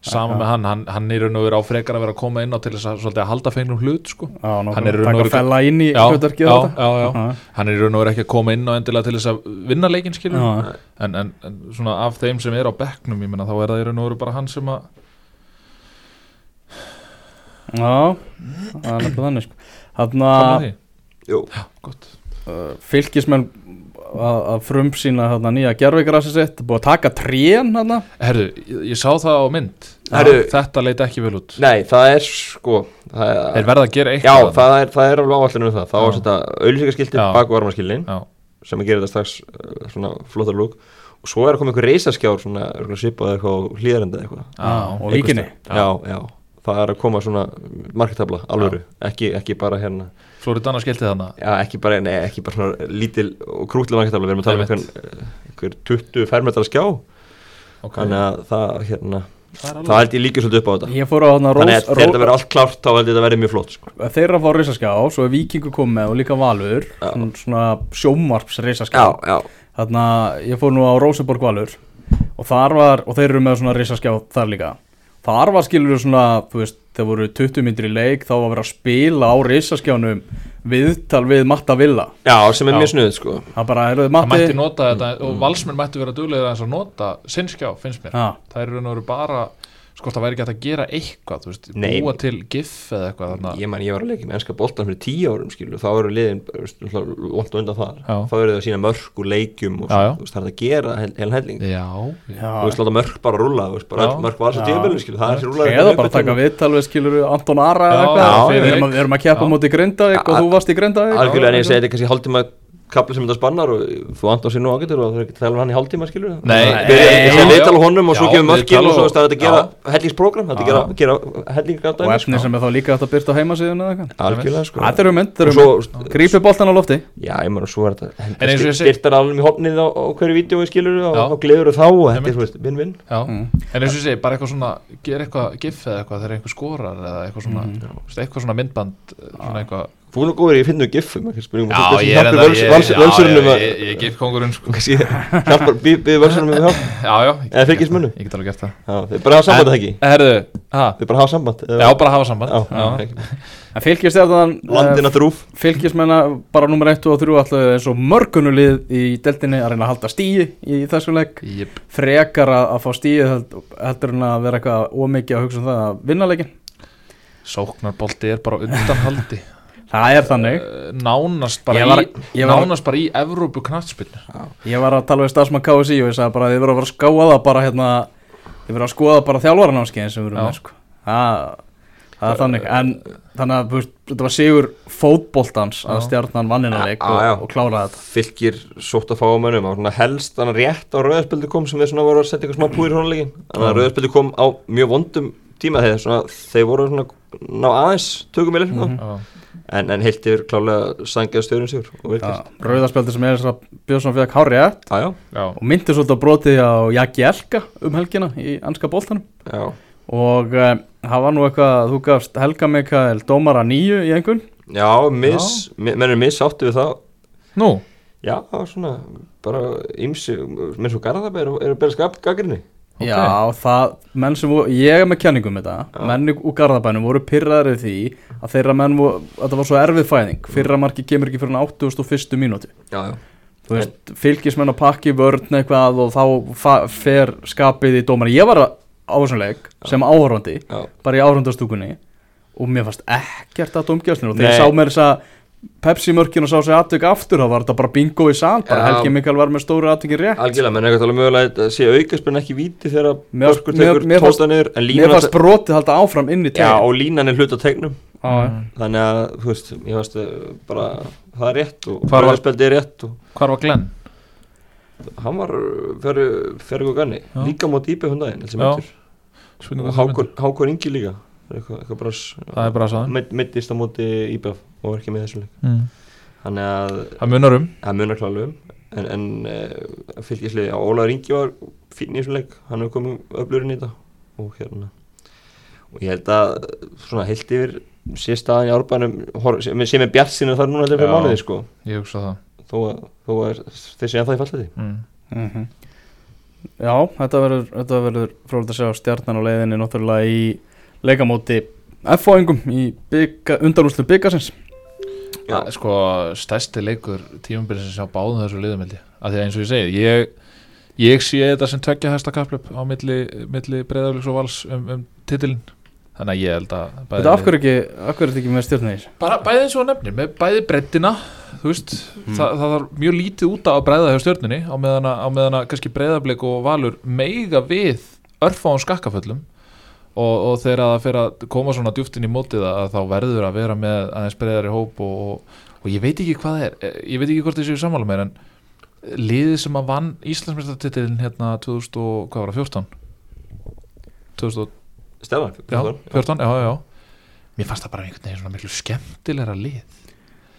sama með hann, hann, hann í raun og veru á frekar að vera að koma inn á til þess að, svolítið að halda fengnum hlut sko. Já, Hann er í raun og veru- taka fella inn í Já, hlutverkið já, þetta. já, já. Aha. hann er í raun og veru ekki að koma inn á endilega til þess að vinna Já. en, en, en svona af þeim sem er á bekknum ég menna þá er það í raun og veru bara hann sem að Já, það er nefnilega þannig sko. Að því, Jú, gott. Uh, fylgismenn að, að frumsýna hérna, nýja gerfigrassi sitt búið að taka trén hérna Herðu, ég, ég sá það á mynd. Herðu. þetta leit ekki vel út. Nei, það er sko það þeir er, verða að gera Já, eitthvað það er, það er alveg áallinu um það. Þá Já. var þetta auðlýsingaskilti Já. bak Já, sem að gera þetta strax uh, svona flottar lúk og svo er að koma einhver reysaskjár svona svipað eitthvað hlýðarenda eitthvað. Já, og víkinni. já, já, það er að koma svona marketabla, alvöru, ekki, ekki bara hérna Flóridana skilti þannig Já, ekki bara, nei, ekki bara svona lítil og krútlega marketabla, við erum að tala um einhvern, einhver 20 fermetrar skjá. Okay. þannig að það, hérna, það það held ég líka svolítið upp á þetta. Ég fór á þannig rós, að þegar þetta verður allt klárt þá held ég þetta verður mjög flott sko. þeirra fá risaskjá, svo er vikingu komið með og líka valur, svona, svona sjómarps risaskjá já, Þarna, ég fór nú á Róseborg valur og þar var, og þeir eru með svona risaskjá þar líka Þar var skilur svona, þú veist, þegar voru 20 myndir í leik þá var verið að spila á risaskjánum viðtal við Matta Villa. Já, sem er mjög snuð sko. Það bara, heyrðu, það Matti mætti nota þetta og valsmenn mættu vera duglega að nota sinnskjá, finnst mér. Já, það er raun og veru bara sko það væri ekki hægt að gera eitthvað þú veist, Nei. búa til gif eða eitthvað þarna. ég man, ég var að leika með ennska boltan fyrir tíu árum skilu, þá eru liðin og undan þar Já. þá eru þau að sína mörk og leikjum og Já, já. þú veist, það er að gera heil, heil helling já, já. þú veist, láta mörk bara þú veist, bara mörk var þess að tímabili skilu, það er sér rúlla Eða bara taka viðtal við skilur Anton Ara eða Já, eitthvað já, Við erum að, við erum að keppa móti Grindavík og þú varst í Grindavík algjörlega en ég segi þetta kannski hálftíma kapli sem þetta spannar og þú andar sér nú ágættur og það er ekki að tala um hann í hálftíma skilur Nei, sé já, viðtal honum og svo mörkin viðtal og svo það er þetta að gera hellingsprogram, þetta er að gera, hellingar Og efni sem er þá líka hægt að byrta á eitthvað. Algjörlega sko. Þetta eru mynd, þetta og eru svo, mynd. Grípi boltan á lofti. Já ég meina svo er þetta styrtar alveg í hopnið á, á hverju vídeo skilur og gleður þá og þetta er veist, vinn-vinn. Já. Mm. en eins og ég segi, bara eitthvað svona gera eitthvað gif eða eitthvað þú er nú góður finna gifum ekki spurningum já, ég er enda ég- já, völsurinnum ég- ég- ég gif kongurinn sko. býðið völsurinnum með hjálp *laughs* já, já, ég- Eða fylgismönnum? ég get alveg gert það Já, þeir bara hafa samband eða ekki En, herðu, ha, þeir bara hafa samband já, bara hafa samband Já, já. ekki. En fylgistjarnan landina þrúf Fylgismenna bara nummer 1 og 3 alltaf eins og mörgunulið í deltinni að reyna að halda stíi í þessu leik Jep. frekar að, fá stíi held, heldur en að vera eitthvað ómikið að hugsa um það að vinna leikin sóknarbolti er bara undanhaldi Það er þannig. Eh, nánast bara Ég var- í ég var- nánast bara í Evrópu knattspilnu Ég var að tala við stafsmann KSI og ég sagði bara að þið verður að fara að skáa það bara hérna þið verður að skoða bara þjálfaranámskeiðin sem við erum Já. með sko. það, það er þannig. En þannig að veist, þetta var sigur fótboltans að stjarnan vanninna leik Já, og, og kláraði þetta. Fylgir sótt að fá á mönnum. Svona helst þannig rétt á rauðarspildi kom sem þeir svona voru að setja eitthvað smá púir í hrónuleikin þannig að Já. En, en heilt yfir klálega sangið stjórnum sigur og virkist Rauðarspjaldi sem er þess að Björnsson fekk hár rétt já, já, Já. og myndi svolítið að brotið á Jaki Elka um helgina í anska boltanum. Já, og uh, það var nú eitthvað þú gafst Helga Mikael dómara nýju í einhvern? Já, miss, mi- menn er missáttu við það. Nú, já, það var svona bara ymsi, menn svo garðabæ eru, eru bara skap gaggrinni Ok. Já, það, menn sem voru, ég er með kenningum með þetta, Já. menn úr Garðabænum voru pyrraðir því að þeirra menn voru, að það var svo erfið fæðing, fyrra marki kemur ekki fyrir 81. mínúti, já, já, þú veist, fylgismenn að pakki vörn eitthvað og þá fer skapið í dómar, ég var á þessum leik sem áhörandi, bara í áhörandastúkunni og mér fannst ekkert að domgjastnir og þegar ég sá mér þess að Pepsi mörkin og sá sig aðtök aftur, þá var þetta bara bingo í sal, bara Já. Helgi Mikael var með stóru aðtökin rétt, algjörlega, menn er eitthvað alveg mögulega að sé aukaspinn ekki víti þegar Börkur tekur mér fannst- tóta niður en mér fannst brotið halda áfram inn í já, tegin. og línan er hlut á tegnum Já, þannig að, þú veist, ég veist bara, það er rétt og rauðarspjaldi er rétt og hvar var Glenn? hann var fyrir fyrir og ganni, Já. líka mót íbjöð hundaginn Já. og Hákon Ingi líka eitthvað, eitthvað bara Það er bara að sagða meitt- meiddist á móti íbjöð og var ekki með þessum leik. Mm. þannig að Það munar um. Það munar klálega um. En, en uh, fylgisliði á Ólaður Ingi var fínn í þessum leik. Hann hefur komið öflurinn í þetta og hérna. Og ég held að svona heilt yfir sé staðan í árbænum sem er bjart sinni þar núna allir fyrir mánuði sko. Ég hugsa það. Þó að, þó að þeir að það í fallið mm. Mhm. Já, þetta verður, þetta verður frólægt að sjá stjarnan á leiðinni náttúrulega í leikamóti F-fáingum í bygga, undanúslu byggasins Já. Það sko stærsti leikur tímumbilsins á báðum þessu liðumildi af því að eins og ég segi ég, ég sé þetta sem tveggja hæsta kaplöp á milli, milli breyðafleiks og vals um, um titilin þannig að ég held að bæði, Þetta af hverju ekki, af hverju er þetta ekki með stjarnan í þessu? bara bæði eins og nefnir með bæði breyddina þú veist, það, það var mjög lítið út af að breyða hjá stjörnunni á meðan að, á meðan að kannski breyðafleik og valur meiga við örfáum skakkaföllum og, og þegar það fer að koma svona djúft inn í mótið að þá verður að vera með aðeins breyðari hóp og, og, og ég veit ekki hvað það er Eh, ég veit ekki hvort þessi sammála meir en liðið sem að vann Íslandsmeistartitilin hérna 2000 og hvað var það, 14 2000 Stefán, já, 14, já, já mér fannst það bara einhvern veginn svona miklu skemmtilegra lið.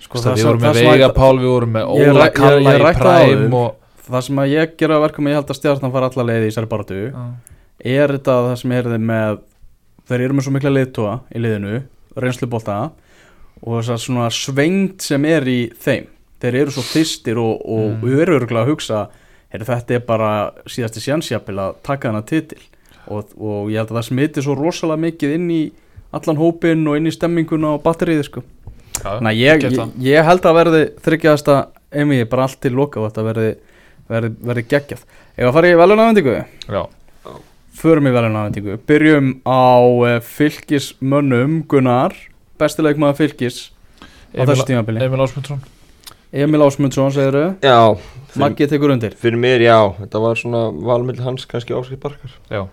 Sko, Sko, við vorum með Veiga Pál, við vorum með Óla Kalla í það Præm og Það sem að ég gera að verkum ég held að stjarnan fara alla leið í þessari baratu er þetta það sem er þið með þeir eru með svo mikla liðtóa í liðinu reynslubolta og þess að svona svengt sem er í þeim þeir eru svo þystir og, og Mm. eru örgulega að hugsa heyrðu, þetta er bara síðasti sjansjapil að taka hana titil. Og, og ég held að það smiti svo rosalega mikið inn í allan hópin og inn í stemminguna og batteriði sko. Þannig að ég, ég, ég held að verði þryggjaðasta emi bara allt til loka og þetta verði, verði, verði geggjað. Ef að fara í velunafendingu já, Förum í velunafendingu Byrjum á uh, fylgismönnum Gunnar Bestileikmaður fylgis á þessu tímabili. Emil Ásmundsson. Emil Ásmundsson segir Já, fyrir, Maggi tekur undir. fyrir mér já, þetta var svona valmill hans kannski áskil barkar. Já,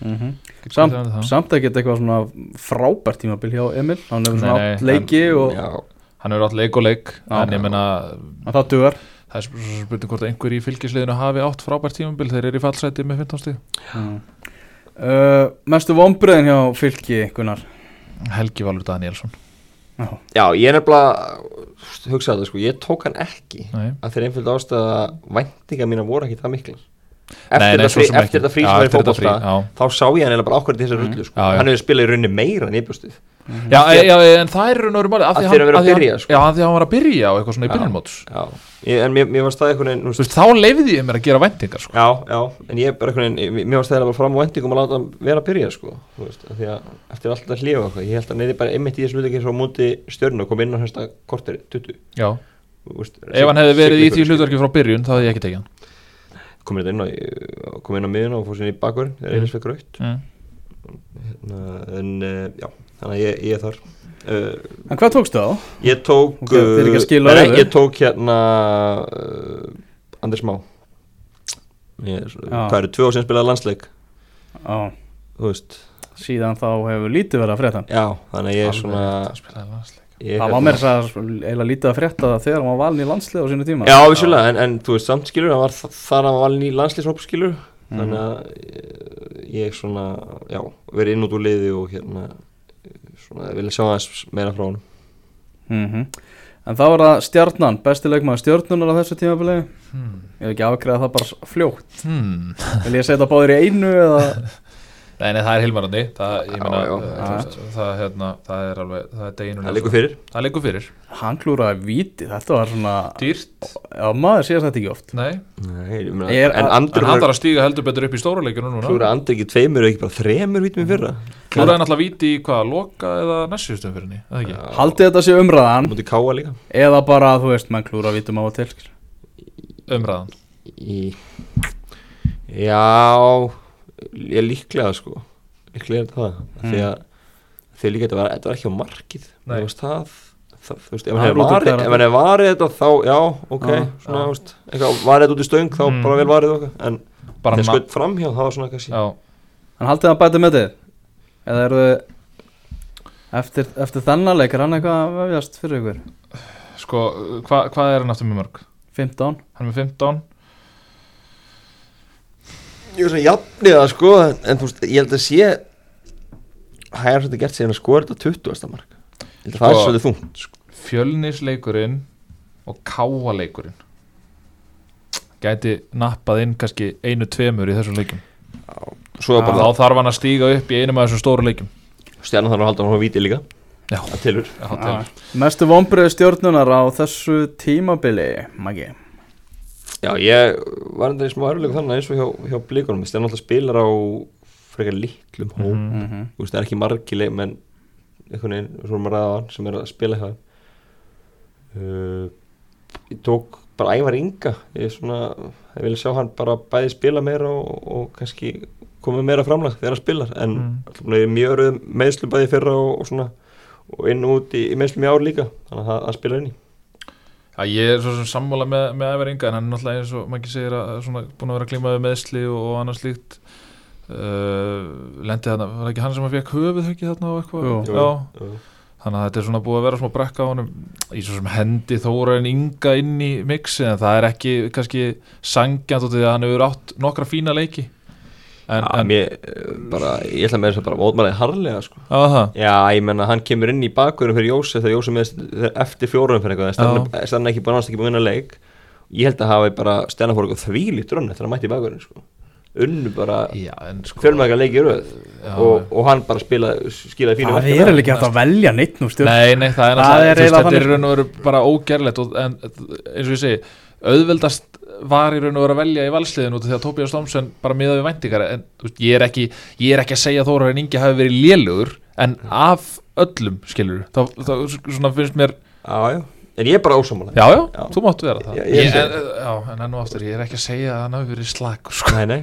mm -hmm. get Samt, samt ekkert eitthvað svona frábært tímabil hjá Emil. Hann hefur svona átt leiki og Já, hann hefur átt leik og leik Já. en ég menna að það dugar það er spurning hvort að einhver í fylgisliðinu hafi átt frábært tímabil þeir eru í fallsæti með 15 stíð mm. uh, Mestu vonbröðin hjá fylgi Gunnar? Helgi Valur Danielsson Já, já ég er nefnilega hugsaði það sko, ég tók hann ekki Nei. að þeir einfjöld ástæða væntinga mína voru ekki það Nei, Eftir þetta frí, sem var frí, fótbolta já. þá sá ég hann eiginlega bara til þessar rullu sko. Já, já. hann hefur spilað í rauninni meira en ég bústið Já, en það er raun og veru málið af því Að eru hann- að af því byrja, sko. Já, af því að hann var að byrja á eitthvað svona í byrjunmóts en mér, mér var staðið veist, þá leifði ég mér að gera væntingar sko. já, já, en ég bara einhvern veginn mér var staðið bara fram á væntingum að láta hann vera að byrja sko, því að eftir allt þetta hlífa eitthvað, ég held að neyði bara einmitt í þessu hluti ekki svo á móti stjörnu og kom inn á hérsta korteri, 20 Já, þú veist, ef hann hefði verið í því Siglufjörður, hlutverki frá byrjun þá hefði ég ekki tekið hann kom inn inn á kom inn á miðuna og fór sinni í bakverðin þegar Mm. Eilis fekk raut mm. hérna, en uh, já, þannig að ég, ég er þar. Uh, En hvað tókstu þá? ég tók Ok, þið eru ekki að skila nei, ég tók hérna uh, Anders Má. Er- hvað eru tvö ár sem spilaði landsleik. Veist. Síðan þá hefur lítið verið að hann Já, þannig að ég er svona spilaði landsleik. Það var mér þess að eiginlega lítið að frétta það þegar hann var valin í landslið á sínu tíma Já, vissulega, en, en þú veist samt skilur, hann var þa- þar að hann var í landslýsróp skilur Mhm. Þannig að eh, ég svona, já, verið inn út úr liði og hérna Svona, vilja sjá aðeins meira frá hann Mhm. En þá var það stjarnan, besti leikmaður stjarnunar á þessu tímabili Hmm. Ég hef ekki afgreðað það bara fljótt Hmm. Vil ég setja báðir í einu eða *laughs* Nei, nei, það er Hilmarandi það, ég Já, meina, já. þú veist, það, hérna, það er alveg, það er deginu Það liggur fyrir. Það liggur fyrir, Hann klúraði víti, þetta var svona dýrt. Já, maður séð þetta ekki oft. Nei, Nei, ég meina, Er- en en en Andri hann þarf að stíga heldur betur upp í stóruleikinu núna. Klúra Andri ekki tveimur og ekki bara þremur vítum í fyrra? Klúraði náttúrulega víti í hvað, loka eða næstsýstum fyrir henni, eða ekki? Já. Haldið þetta sé umræðan. Múti káa Ég líklega sko Líklega þetta það Mm. Því að Því líka þetta var, þetta var ekki á markið Nei. Þú veist það Það, þú veist, ef Það hann er hefði varið, hann þetta þá, já, ok, Já. svona, Já. þú veist, eitthvað, varið þetta út í stöng, þá Mm. bara vel varið okkar, en Bara þegar ma- skaut framhjá, það var svona kannski, Já, En haldið hann bætið með þið Eða eru þið Eftir, eftir þennan leik er hann eitthvað að vefjast fyrir ykkur sko, hva, hvað er hann aftur með mörg? 15 Hann er með 15 ég er svona jafnið það, sko, en, þú veist, ég held að sé, það er svolítið gert síðan að skora þetta 20. mark, að það er Sko- svolítið þungt, sko, Fjölnisleikurinn og Káaleikurinn Gæti nappað inn kannski einu tveimur í þessum leikum svo er Já. bara Þá þarf hann að stíga upp í einum af þessum stóru leikum stjarnan þarf að halda hann á víti líka, Já, tilur. Mestu vonbreið stjórnunar á þessu tímabili Maggi Já, ég var enda í smá örlegu þannig eins og hjá, hjá blíkunum Stjarnan alltaf spilar á frekar litlum hó Mhm. mm -hmm. Þú veist, það er ekki margi leik menn einhvern veginn, svo erum að ræða á hann sem er að spila þeim uh, Ég tók bara ævar ynga Ég er svona, ég vil sjá hann bara bæði spila meira og, og kannski komið meira framlag þegar hann spilar en Mm. er mjög öruð meðslum bæði fyrra og, og svona og inn og út í, í meðslum í ár líka þannig að það, það spila inn í Já, ég er svo sem sammála með, með Ævar Inga en hann er náttúrulega eins og maður ekki segir að svona búin að vera að klíma við meðsli og, og annars slíkt. Uh, lendi þarna, var ekki hann sem að fekk höfuð ekki þarna og eitthvað? Jú. Já, Jú. þannig að þetta er svona búið að vera smá brekka á honum. Í svo sem hendi þóra en Inga inn í mixi en það er ekki kannski sangjant út í að hann hefur átt nokkra fína leiki en, Já, en mér, bara, ég ætla með þess að bara mótmælaði harlega sko. það. Já, ég menna hann kemur inn í bakverðum fyrir Jósef þegar Jósef með eftir fjórum fyrir eitthvað Já. stann ekki búin að ekki búin að vinna leik. Ég held að hafa bara stjarnar fór eitthvað þvílít rönn þegar hann mætti í bakverðin sko. unnu bara Já, en sko fjölmækja leiki í röð. Og, og hann bara spila, skilaði fínu Það er ekki hægt að velja neitt nú stjórn. Nei, nei, það er Það er þetta er raun og veru bara ógerlegt og, en eins og ég segi, auðveldast var í raun og veru að velja í valsliðin út af því að Tobias Thompson bara miða við væntingar. En þú veist, ég er ekki, ég er ekki að segja að Þóra en Ingi hafi verið lélugur en af öllum, skilur þá, þá svona finnst mér, Já, já, en ég er bara ósámála já, já, Já. þú máttu vera það. Ég- ég en, Já, en enn og aftur, ég er ekki að segja að hann hafi verið slakur sko. Nei, nei,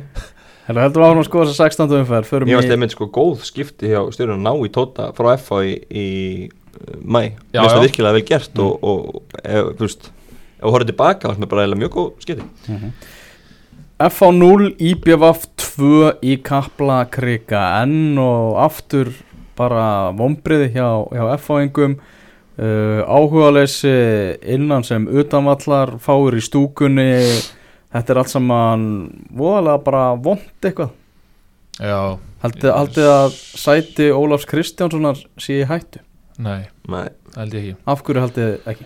Heldur heldur áfram að skoða þess að 16. umferð ég í varst einmitt sko góð skipti hjá stjórnum ná í tóta frá FA í, í uh, mæ, mér finnst það virkilega vel gert og, og þú veist ef þú horfður tilbaka, það er bara eiginlega mjög góð skipti FH 0, IBVF 2 í Kapla Krika enn og aftur bara vombriði hjá, hjá FH-ingum uh, áhugaleysi innan sem utanvallar fáir í stúkunni. Þetta er allt saman voðalega bara vond eitthvað. Já, haldið, haldið að sæti Ólafs Kristjánssonar sé í hættu? Nei, Nei, ég ekki. Af hverju haldið ekki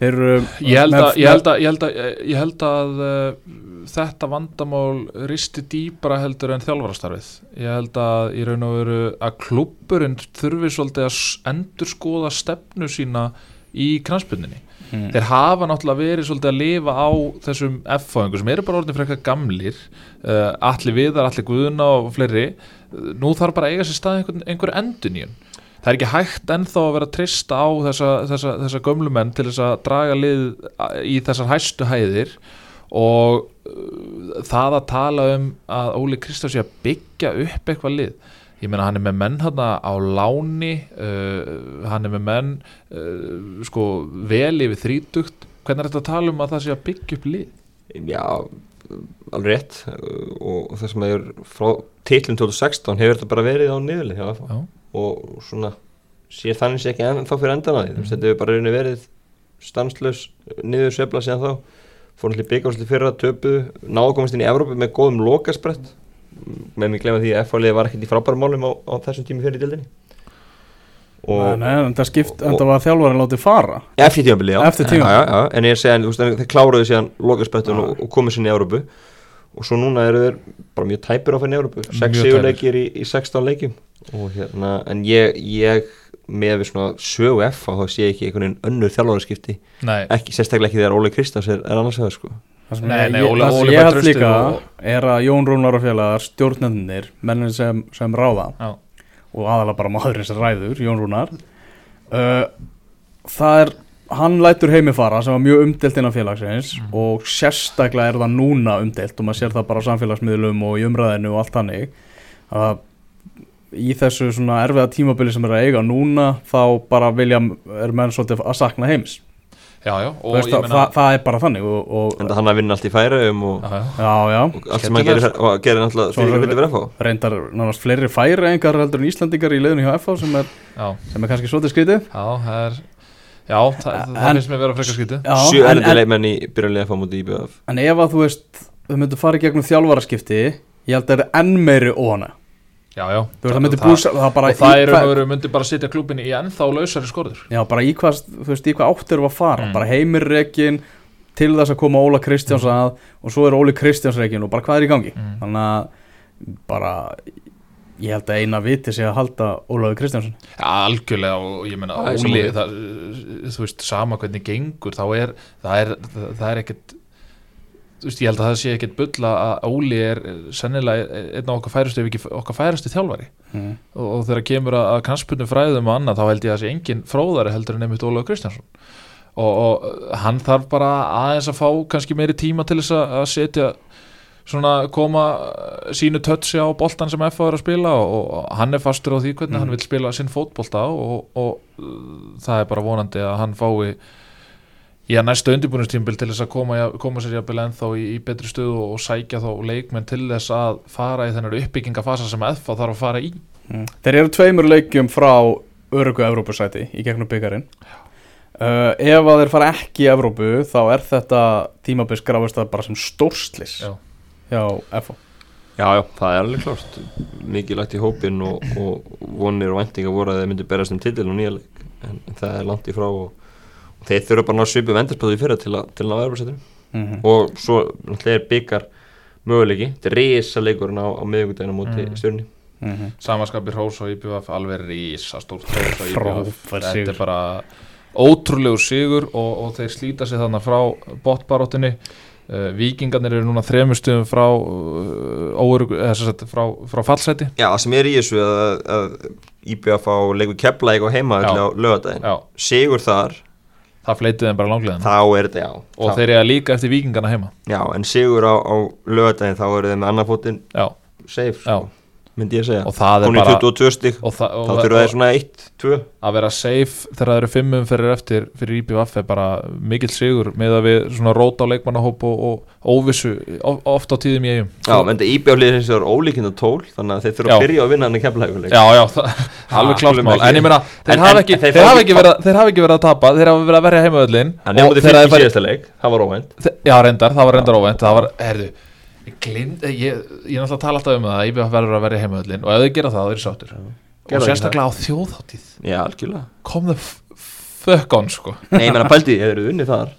þeir eru Ég held með- að, ég held að, ég held að, ég held að uh, þetta vandamál risti dýbra heldur en þjálfarastarfið. Ég held að í raun og veru að klubburinn þurfi svolítið að endur skoða stefnu sína í knansbyrninni. Mm. Þeir hafa náttúrulega verið svolítið að lifa á þessum F-fáingum sem eru bara orðin frekar gamlir, uh, allir viðar, allir guðuna og fleiri. Uh, Nú þarf bara að eiga sér stað einhver, einhver enduníun það er ekki hægt ennþá að vera að trista á þessa, þessa, þessa gömlumenn til þess að draga lið í þessar hæstu hæðir og uh, það að tala um að Óli Kristjáns sé að byggja upp eitthvað lið. Ég meina hann er með menn hann á láni uh, hann er með menn uh, sko vel yfir þrítugt. Hvernig er þetta að tala um að það sé að byggja upp lið? Já alveg rétt. Og það sem er frá titlum 2016 hefur þetta bara verið á niðurlið. Og svona sér þannig sé ekki enn þá fyrir endan að því. Mm. þetta hefur bara rauninni verið stanslaus niður svefla síðan þá. Fór náttúrulega byggjásli fyrra töpu náðu að komast inn í Evrópu með góðum lokasprett. Með mig glemma því að FH liði var ekkert í frábæra málum á, á þessum tími fyrir dildinni Nei, nei, en það skipt, en og- það var þjálfarinn látið fara. Eftir tímabili, já. Já, já, já, En ég en þeir kláruðu síðan lokasprettun Já. og, og komið sinni í Európu og svo núna eru þeir bara mjög tæpir á fyrir Európu Mjög 6 tæpir. sigurleikir í, í 16 leikjum. Og hérna, en ég, ég með við svona sögu F þá sé ég ekki einhvern veginn önnur ekki, sérstaklega ekki þegar Óli Kristjáns er, er annars vegar sko. Það sem Nei, ég, nei, ég, Óli- sem Óli ég fær held líka og- er að Jón Rúnar og félagar stjórnendunir, mennin sem, sem ráða. Já, og aðalega bara maðurinn sem ræður, Jón Rúnar. Uh, það er hann lætur heimi fara sem var mjög umdelt innan félagsins Mhm. og sérstaklega er það núna umdelt og maður sér það bara á samfélagsmiðlum og í umræðinu og allt hannig að í þessu svona erfiða tímabili sem er að eiga núna þá bara vilja er menn svolítið að sakna heims já, já veist, ég það, meina það, það er bara þannig og, og en það hann að vinna allt í færaum og, Já, og allt sem hann gerir, gerir náttúrulega fyrir að vilja vera fá reyndar nánast fleiri færi engar heldur en Íslandingar í leiðinu hjá FH sem er, sem er kannski svolítið skrítið já, það það, finnst mér vera frekar skítið Já, sjö en- leikmenn í byrjanlega fá mútið IBF En ef að þú veist, þau myndu fara í gegnum þjálfaraskipti, ég held að það er enn meiri óhana. Já, já veist, það það- búsa, Og það í er raun og myndi bara setja klubin í ennþá lausari skorður Já, bara í hvað, þú veist, í hvað átt eru að fara. Mm. Bara heimirreikin til þess að koma Óla Kristjáns að og svo er Óli Kristjáns reikin og bara hvað er í gangi. Mm. Þannig að bara, ég held að eina viti sé að halda Ólafi Kristjánsson. Já, algjörlega og ég það, þú veist, sama hvernig gengur þá er, það er, það, það er ekkert þú veist, ég held að það sé ekkert bulla að Óli er sennilega einn af okkar færustu ef ekki okkar færustu þjálfari Mm. og, og þegar kemur að, að knastpunum fræðum og annað þá held ég að það sé engin fróðari heldur en einmitt Ólaug Kristjánsson og, og hann þarf bara aðeins að fá kannski meiri tíma til þess að að setja svona koma sínu tötsi á boltan sem FA er að spila og, hann er fastur á því hvernig Mhm. hann vil spila sinn fótbolta og, og uh, það er bara vonandi að hann fái í að næsta undirbúinistímbil til þess að koma, koma sér jafnvel ennþá í, í betri stöðu og sækja þá leikmenn til þess að fara í þennar uppbyggingafasa sem FA þarf að fara í Mm. Þeir eru tveimur leikjum frá örugu Evrópusæti í gegnum byggarinn. Uh, ef að þeir fara ekki í Evrópu þá er þetta tímabils grafist það bara sem stórslis Já. Hjá FH. Já, já, það er alveg klárt mikið lagt í hópin og, og vonir og væntingar voru að þeir myndi berast um titil og nýja leik, en það er langt í frá og, og þeir þurfa bara að ná svipu vendarspöðu í fyrra til að, til að ná verðursettur Mm -hmm. og svo náttúrulega er byggar möguleiki, þetta er risa leikurinn á, á miðugundaginn á móti Mm. mm. stjórni Mm -hmm. Samanskapi Hrós og IBF alveg rísa stórt Þetta er bara ótrúlegur sigur og, og þeir slíta sig þannig frá botbaróttinni uh, Víkingarnir eru núna þremur stuðum frá, sagt, frá, frá fallseti. Já, það sem er í þessu að, að IBF á leikur kepla á heima á lögadaginn, sigur þar. Það fleitið þeim bara langlega þá er þetta já. Og þá, þeir eru líka eftir Víkingarna heima. Já, en sigur á, á lögadaginn þá eru þeir með annar fótinn Já, safe, Já. Myndi ég segja. Það er Hún er bara 22 stig, og, það, þá þurfa og svona 1, 2 að vera safe þegar það eru fimmum fyrir eftir fyrir IBF er bara mikill sigur með að við svona róta á leikmannahóp og, og óvissu of, oft á tíðum eigum Já, menn þetta IBF liðir hins vegar ólíkind og tól þannig að þeir þurfa að byrja að vinna hann í keflaðuguleik Já, já, það, alveg skulum mál. En ég meina, þeir hafa ekki, verið að- að tapa. Þeir hafa verið að verja farið- síðasta leik, það var óvænt Það Það var, herðu Ég glind, ég, ég er náttúrulega að tala alltaf um það að IBF verður að verja heimavöllin og ef þau gera það, þá er sáttur. Gerðu og ekki sérstaklega á þjóðháttíð Já, algjörlega. Kom þau fuck on, sko. Nei, ég menna pældi, ef þeir eru unnið þar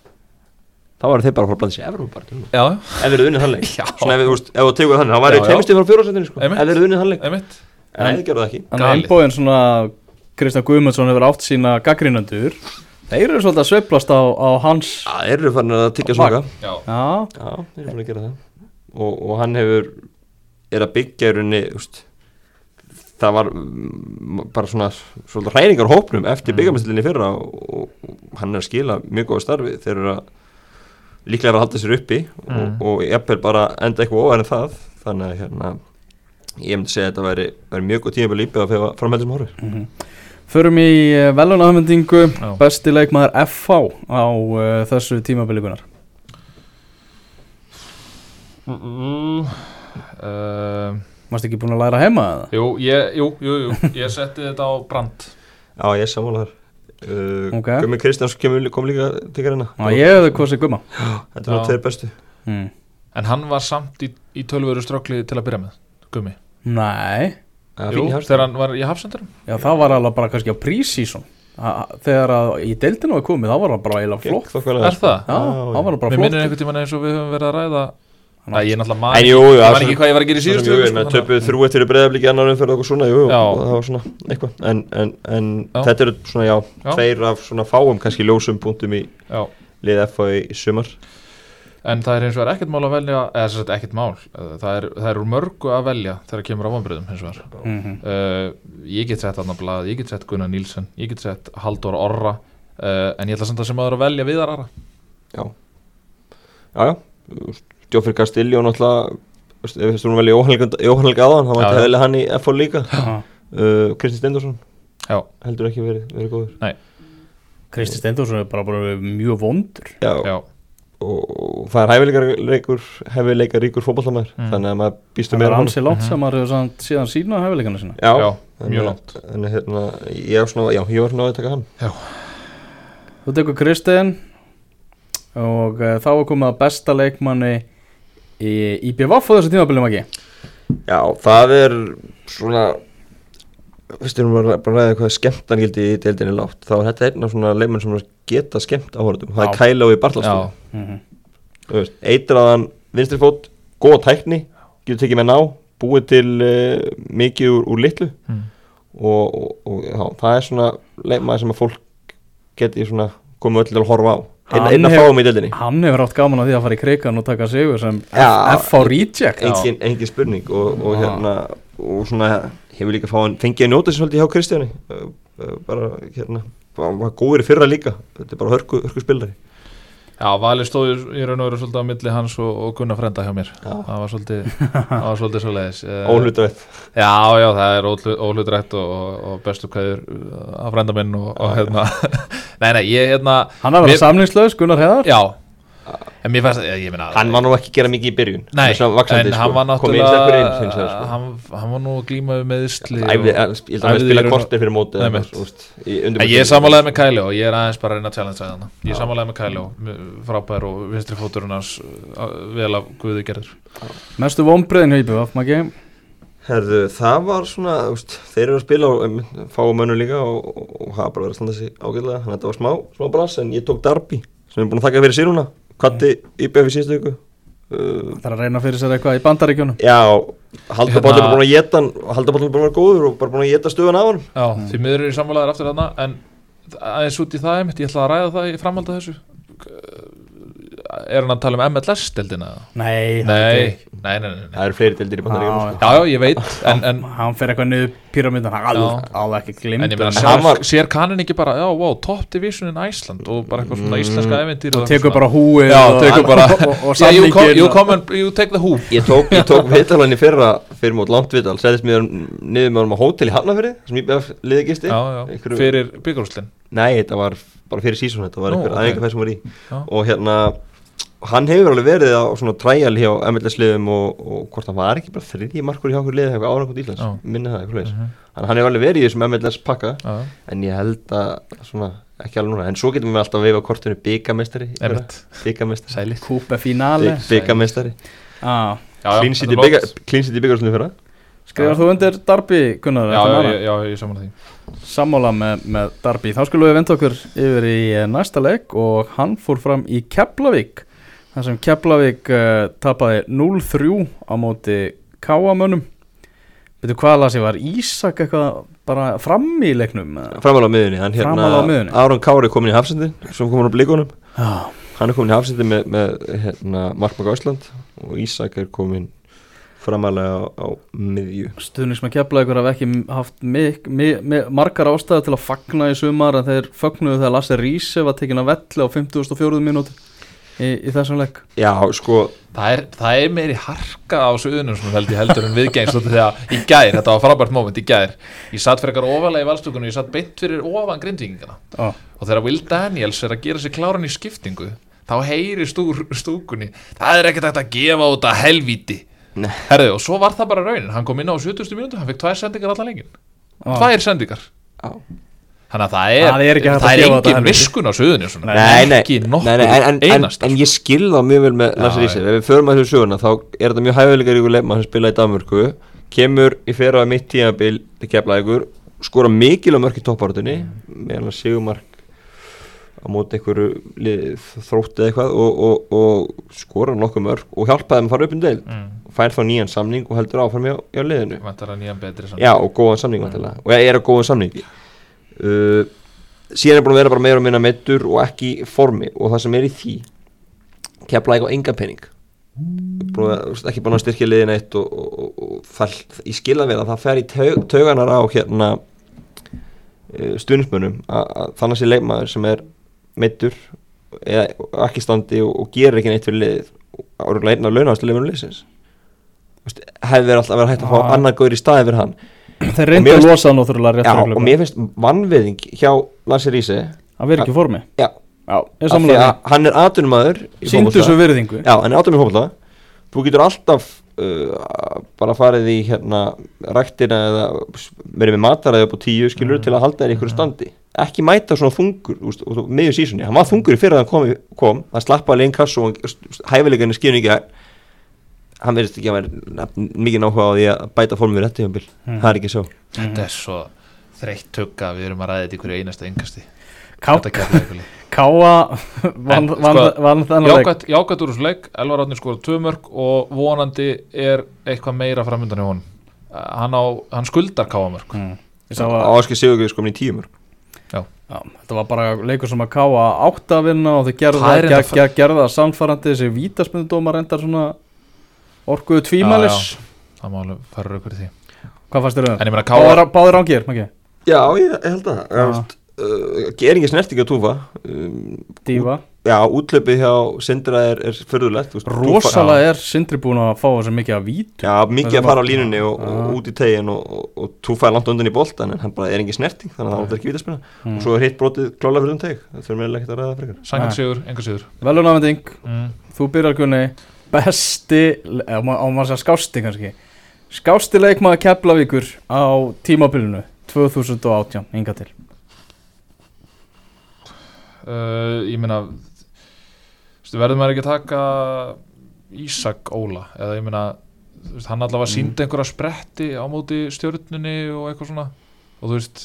þá var þeir bara að fara að blanda sér Evrópart Já, Ef þeir eru unnið þann leik Já. Svona ef, þú tegur þannig, þá væri já. tveimstið frá fjórasettinu sko. Ef þeir eru unnið þann leik einmitt. En þeir gerðu það ekki. En einbóðin svona Kristján Guðmundsson hefur átt sína gaggrínandur Þeir eru svolítið að sveiflast á, á hans Já, þeir eru farin að tyggja svaka. Já, Já, Já, þeir eru farin að gera það og, og hann hefur er að byggja í rauninni úst, það var mm, bara svona svolítið hræningar hópnum eftir mm. byggjamestillinni fyrra og, og hann er að skila mjög góða starfi þeir eru að líklega er að halda sér uppi Mm. og, og jafnvel bara enda eitthvað óværi en það þannig að hérna ég myndi segja að þetta væri, væri mjög góð tíma að lípa að fefa framhældi sem horfir förum í velunafendingu Já. Besti leikmaður FH á uh, þessu tímabilikunar mm, uh, Varstu ekki búin að læra heima eða? jú, ég, jú, jú, jú, ég setti þetta á brand. Já, ég sammála þar uh, Ok. Gummi Kristjáns kemur- kom líka til hérna Já, ég hefði kosið gumma. Þetta er tveir bestu. Mm. En hann var samt í, í tölvöru strókli til að byrja með Gummi. Nei, Jú, þegar hann var í hafsendurum já það var alveg bara kannski á prísísón Þegar að í deildinu var komið, þá var það bara eiginlega flott. Er það? Já, þá var það bara Mér minnir flott einhvern tímann eins og við höfum verið að ræða Æ, ég er náttúrulega ekki, jú, jú, ég það man er ekki hvað ég var að gera í síðustu sko, töpuð þrjú eftir í breyðabliki annar umferð og svona, jú, og það var svona eitthvað. En, en, en þetta eru svona, já, Já. tveir af svona fáum kannski ljósum punktum í liðið FA í sumar. En það er eins og er ekkert mál að velja eða sem sagt ekkert mál, það er, það er úr mörgu að velja þegar kemur á vonbröðum hins vegar. Mhm. uh, ég get sett Anna Blað, ég get sett Gunnar Nílsen ég get sett Halldór Orra uh, en ég ætla samt að sem aður að velja Viðar Ara. Já, já, já Jófyr Castillo náttúrulega þú veist, Ef þú velja Jóhann Helga aðan hann Já, var já. að velja hann í FA líka. Uh, Kristi Stendursson Já, heldur ekki verið, verið góður. Kristi Steindorsson er bara, bara mjög vondur. Já, já, og það er hæfileikaríkur hæfileikaríkur fótballtamæður Mm. þannig að maður býstu Það meira er á hann ansi langt sem maður hefur samt síðan sína hefileikana sína. Já, mjög að- langt. Þannig hérna, ég var svona, já, ég var svona að taka hann. Þú tekur Kristinn og uh, þá er komið að besta leikmanni í IBVF á þessu tímabiljum ekki Já, það er svona Fyrst erum við bara að ræða hvað skemmtangildi í deildinni lágt þá er þetta einn af svona leikmenn sem geta skemmt áhörðum það er Kæla og í Já, Bartlastóð mm Þú veist, eitraðan vinstri fót, góða tækni getur tekið með ná, búið til uh, mikið úr, úr litlu. Mm. og, og, og já, það er svona leikmaður sem að fólk geti svona komið öll til að horfa á einn, Hann einn að hefur- fáum í deildinni. Hann hefur átt gaman að því að fara í krigan og taka sigur sem. FH Reject engin, engin spurning og, og hérna og svona hefur líka fáin fengið að njóta sér svolítið hjá Kristjáni. Bara hérna var var góður í fyrra líka. Þetta er bara hörku, hörku spilari Já, Valur stóð í raun og veru svolítið á milli hans og, og Gunnar Frenda hjá mér. Já. Það var svolítið, það var svolítið svo leiðis *laughs* óhlutrætt Já, já, það er óhlut- óhlutrætt og, og, bestu kveður af frenda minn og, og hérna. *laughs* Nei, nei, ég hérna Hann er að vera Mér- samlingslaus, Gunnar Heðar Já, en mér fannst, ég, ég meina hann var nú ekki að gera mikið í byrjun. Nei, Hann vaxandi, en hann var sko. Inn sterkur inn, náttúrulega þér, sko. hann, hann var nú að glíma við meðsli Æfði, ég held að hann spila kortir fyrir móti En ég er samanlega með Kæli og ég er aðeins bara að reyna að challenge að hana Ég er samanlega með Kæli og frábær og vinstri fóturinn hans uh, vel af Guði gerður. Mestu vonbreiðin hjá IBVF, Maggi Herðu, það var svona, veist, þeir eru að spila og fáum mönnum líka og, og, og hafa bara verið að standa sig ágætlega. Þannig að þetta var smá, smá brass en ég tók Darby sem er búin að þakka fyrir sér núna Kvatti IBF í síðustu viku. Uh, Það er að reyna fyrir sér eitthvað í bandaríkjónum Já, Haldabóllin Hérna- er búin að geta hann Haldabóllin er búin að vera góður og bara búin að geta stöðun af hann Já, því miður er í samvælaðar aftur þarna en aðeins út í það einmitt, ég ætla að ræða það í framhald af þessu Er hann að tala um MLS-deldina? Nei, Nei, nei, nei, nei, nei. Það eru fleiri dildir í bandaríkjum Já, sko. Já, já, ég veit en, en, Hann fer eitthvað niður píramítan Hann alveg, ekki glimt en ég meina, sér, hann var- sér kannin ekki bara Já, wow, top division in Iceland og bara eitthvað svona Mm. íslenska eventýr Og tekur bara húið Já, og- tekur bara *laughs* *laughs* you, come, and, you take the who Ég tók, ég tók *laughs* viðtalan í fyrra fyrir mót langt viðtal, setjast mér niður með honum á hótel í Hafnafyrði sem IBF liði gisti Já, já, Einhverju- fyrir byggarúslinn Nei, þetta var bara fyrir sísón, þetta var einhver aðeingarferð sem var í. Já. og hérna, hann hefur alveg verið á svona træjal hjá MLS-liðum og, og hvort hann var ekki bara þriðji markur hjá okkur liðið eitthvað ánægum Íslands, Já. minni það eitthvað Mhm. Þannig að hann hefur alveg verið í þessum MLS pakka Já, en ég held að svona, ekki alveg núna, en svo getum við alltaf að veifa kortinu byggamestari byggamestari sæli Kúpe finale. Byggamestari ah. Já, já, Clean City er bygga- flott. Clean City byggarslu fyrra. Skrifar þú undir Darby, Gunnar? Já, já, já, já, ég saman því. Hana? Sammála með, með Darby Þá skulum við venda okkur yfir í eh, næsta leik og hann fór fram í Keflavík þar sem Keflavík uh, tapaði 0-3 á móti Káamönnum Veitu hvað las ég var Ísak eitthvað bara fram í leiknum? Framála á miðunni, hann hérna Framála á miðjunni. Aron Kári komin í hafsendin sem komin á blíkunum Já, hann er komin í hafsendin með, með hérna, Markmark Ásland og Ísak er komin framalega á, á miðju stuðnings með Keflavíkur hafa ekki haft mik, mik, mik, margar ástæður til að fagna í sumar en þeir fagnuðu þegar Lasse Ríse var tekin að velli á 54. mínúti í, í þessum leik Já, sko, Það er, það er meiri harka á suðunum svona held ég heldur en viðgengst þegar í gær, þetta var frábært moment í gær ég satt fyrir eitthvað ofalega í valstúkunum ég satt beint fyrir ofan grindvíkingana Ó, og þegar Will Daniels er að gera sér kláran í skiptingu þá heyrist úr stúkunni það er ekkert að gefa út að helvíti Nei. herðu og svo var það bara raunin hann kom inn á 70. mínútu, hann fekk tvær sendingar allan lengin Já. tvær sendingar Já. Þannig að það er, Það er það er engin viskun á nei, ekki nokkur en, en, en, en ég skil þá mjög vel með Lasse Já, Rísi Ef við förum að þessu söguna þá er þetta mjög hæfilegar ykkur leifmann sem spila í Danmörku. Kemur í fyrra mitt tímabil til kefla ykkur Skora mikil á mörk í toppártunni Meðan að sigumark á móti lið- þrótti eða eitthvað og, og, og skora nokkuð mörk og hjálpaði að fara upp um deil mm, fær þá nýjan samning og heldur áfram hjá, hjá liðinu. Já, og góðan samning vantilega og ég er að góðan samning uh, síðan er búin að vera bara meira og minna meittur og ekki í formi. Og það sem er í því kepla ekki á enga penning að, ekki búin að styrkja liðin eitt og, og, og, og það, ég skilða vel að það fer í taug, tauganar á hérna uh, stuðnismönnum að, að þannig sé leikmaður sem er meittur eða ekki standi og, og gerir ekki neitt fyrir liðið og eru einn af launastu liðunum liðsins. Þú veist, hefði verið alltaf að vera hægt að fá annar góður í staði fyrir hann Þeir reyndu mér að losa hann ótrúlega rétt og glugga. mér finnst vannveðing hjá Lasse Rísi Hann verður ekki í formi. Já, Já, ég af því að hann er atvinnumæður í Sýndu svo virðingu. Já, hann er atvinnum í fólkvölda Þú getur alltaf uh, bara farið í hérna ræktina eða verið með mataræði upp á tíu skilur til að halda þér í einhverju standi. Ekki mæta svona þungur úst, og, og, miður sísunni, hann var þungur í fyrir að hann kom, kom. Það slappaði lein kass og hæfilegan er skilur ekki að hann verðist ekki að vera mikið náhuga á því að bæta formið rétt tíðanbíl, Mhm. það er ekki svo. Þetta er svo þreytt tugga við erum að ræða þetta í hverju einasta yngasti þetta Káa vann vann- sko, leik. jákvæmt, úr þessu leik. Elvar Átni skora tvö mörg og vonandi er eitthvað meira framöndan í honum. Uh, hann, á, hann skuldar káamörg Mm. Ég sá að Áskil Sigurgeir sko minn í tíumur já, þetta var bara leikur sem að Káa átt að vinna og þau gerðu Það það, er ger, enda- ger, gerðu það samfærandi þessi vítaspindudómar endar svona orkuðu tvímælis það má alveg fara raukur því Hvað fannst þér um? en ég meina káa Báðir, báðir ángir, ekki? Já, ég, held að Já. uh, Geringi snerti ekki að túfa um, Díva Já, útlöpið hjá Sindra er, er förðulegt Rosalega er Sindri búin að fá þessu mikið að vítu Já, mikið að fara á línunni og, Já. og út í tegin og, og, og Túfa er langt undan í boltan en hann bara er engin snerting þannig að það er ekki vítaspina Mm. og svo er hitt brotið klála fyrir um teg það þurfum við ekkert að ræða frekar Sangan Nei. sigur, enga sigur Velunafending, mm. þú byrjar Gunni Besti, á maður að segja skásti kannski? Skásti leikmaður Keflavíkur á tímabilinu 2018, inga til. Uh, ég meina stu, verður maður ekki að taka Ísak Óla? Eða ég veist, hann allavega síndi einhverja spretti á móti stjórnunni og eitthvað svona. Og þú veist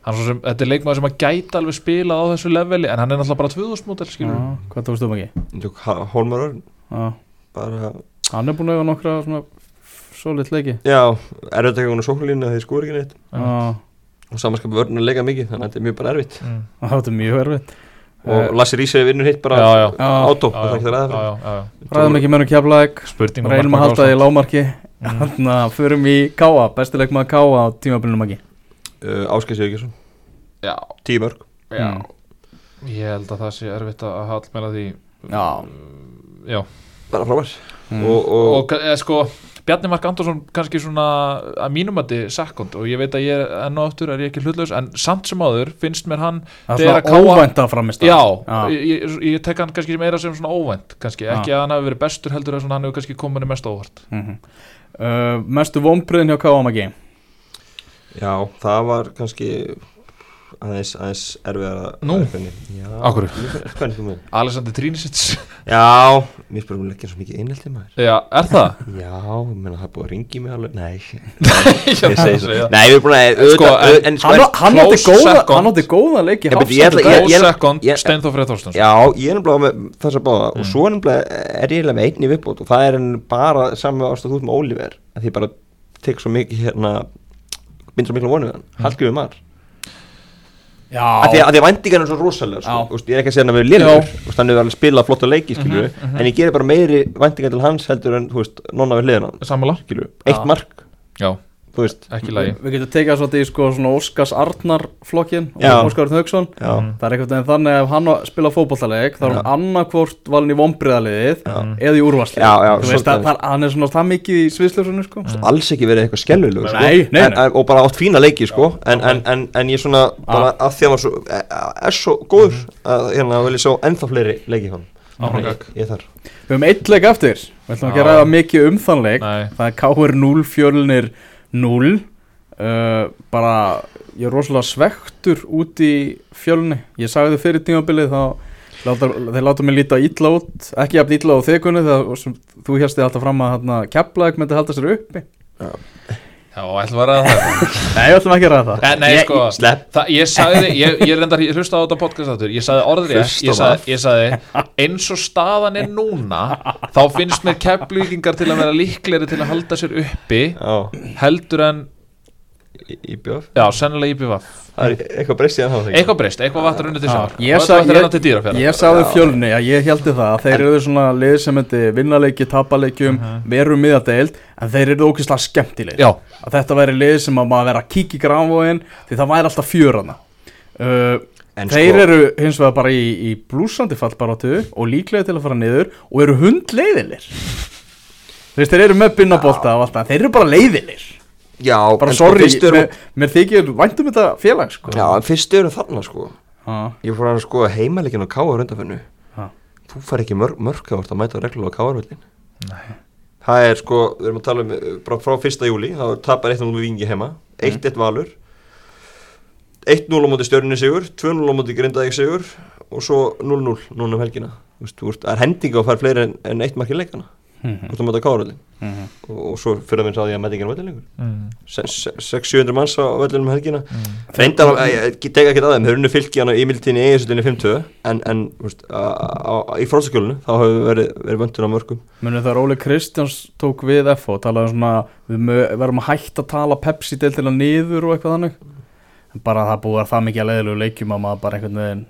sem, þetta er leikmaður sem að gæta alveg spila á þessu leveli en hann er náttúrulega bara 2000 mótel skilur Já, Hvað tókst þú ekki? Tók Ha- Hólmar Örn. Já, bara, hann er búin að eiga nokkra svona Svolít leiki. Já, er þetta ekki hún á sóknulínu að þið skor ekki neitt? Já, og samanskapið vörn að leika mikið þannig að þetta er mjög bara erfitt. Mm. *laughs* það er mjög erfitt. Og Lassi Rísi vinnur hitt bara átó, já, það ekki að ræða já, fyrir já, já, já. Ræðum ekki mennum Keflavík. Spurning um Reynum að halda því Ásland. lámarki Mm. Þannig að förum í Káa Besti leikmaður Káa á tímabilinu ekki uh, Áskil Sigurgeirsson, já, tíu mörg já. Mm. ég held að það sé erfitt að hall meina því. Já. já bara frábær Mm. og, og, og eða, sko Bjarni Mark Andersson kannski svona að mínumandi sekund og ég veit að ég er enn og aftur er ég ekki hlutlaus en samt sem áður finnst mér hann Það er svona Káa- óvænta framist já, Ég, ég, ég tek hann kannski meira sem svona óvænt kannski, Já. ekki að hann hafi verið bestur heldur svona hann hefur kannski komið henni mest óvart mm -hmm. uh, Mestu vonbriðin hjá Magi já, það var kannski aðeins, aðeins erfiðar að Nú? með Alexander Trínisits já, mér spyrum hún leggja svo mikið einhelti maður. Já, er það? já, ég meina það er búið að ringi mig alveg. Nei, *laughs* ég segi svo. nei, við erum búin að Sko, en- sko, Hann, átti góða, átti góða leiki Steinþór Freyr Þorstensson já, ég er nefnilega með þessa báða. Og Mm. svo er eiginlega með einn í viðbót og það er bara saman ástæð þú ert með Oliver að því bara tek svo mikið hérna bind svo miklu vonið hann, Mm. Að því að, að því að vendingar er svo rosalega sko. Úst, ég er ekki að segja hann að við erum liður hann hefur alveg spilað flotta leiki skilur Mhm, mhm. en ég gerir bara meiri vendingar til hans heldur en veist, nonna við skilur, eitt mark. Já, þú veist, ekki lagi Við getum tekið svolítið í sko svona Óskars Arnar flokkin og Óskar já, Mm. Það er einhvern veginn þannig að ef hann spila fótballtaleik þá er hann annarkvort valin í vonbriðaliðið Já. eða í úrvarsli það- hann er svona það mikið í sviðslöfsunni sko Mm. alls ekki verið eitthvað skelluleg sko. Nei, nei, En, nei. en, og bara átt fína leiki sko. en, en, en, en ég svona bara að því að hann var svo, er, er svo góður Mhm. að hérna vil ég sjá ennþá fleiri leiki hann Ég, ég þar Við höfum eitt leik eftir Við ætlum ekki að ræða mikið um þann leik Það er K.R. 0, fjölnir 0 uh, Bara Ég er rosalega svektur út í fjölni. Ég sagði þið fyrir tímabilið þá láta, Þeir láta mig líta illa út. Ekki jafn illa á þekunni Þegar þú hérst þið alltaf fram að hérna, Keflavík myndi halda sér uppi. Já, ætlum að ræða það. *laughs* Nei, við ætlum ekki að ræða það. Nei, Ég- sko, Slepp. Það, ég sagði, ég, ég reyndar, ég hlusta á þetta podcast aftur, ég sagði orðrið, ég á sagði, ég sagði, eins og staðan er núna, þá finnst mér keflvíkingar til að vera líklegri til að halda sér uppi, Já, heldur en, í, í bjöf já, sennilega IPVF. Það er eitthvað breyst hann þá Eitthvað breyst, eitthvað vatn runnið til sjávar. ég sagði fjölni að ég heldi það að þeir eru svona lið sem myndi vinnaleiki, tapaleikjum, veru miðadeild en þeir eru ókvæslega skemmtilegir Já, að þetta væri lið sem að maður vera að kíkja í grafvóin því það væri alltaf fjörana uh, Þeir sko- eru hins vegar bara í, í blúsandi fallbaráttu og líklega til að fara niður og eru hundleiðilir þeir eru með Já, bara sko, sorry, eru mér, mér þykir væntum þetta félag sko. Já, en fyrst eru þarna sko. Já. Ég fór að sko heimalegin á káar undanfennu Já. Þú fær ekki mörg, mörg að að mæta reglulega á káarvöldin Það er sko, við erum að tala um uh, bara frá 1. júli, þá tapar 1-0 við vingi heima. 1-1 valur. 1-0 á móti stjörninni sigur 2-0 á móti grindaðið sigur og svo 0-0 núna um helgina. Þú þú Það er hendinga að fara fleiri en, en eitt mark í leikana. Þú veist að mæta káarvöldin Mhm. og, og svo fyrir að minn sá því að mæta ekki á völdin lengur. Mm, 600-700 manns á völdinum um helgina. Mm. Reyndar, ég ég tek ekki að þeim, þeir unnu fylki hana í mildtíðinni í ESUtinni 50 en, en veist, á, á, í fróðsakjölinu þá hefur við verið, verið vöndun á mörgum. Munið þegar Óli Kristjáns tók við FO og talaði um svona, við verðum að hætta að tala Pepsi til til að niður og eitthvað þannig. En bara það búið að það mikið að leiðilegu leikjum að maður bara einhvern veginn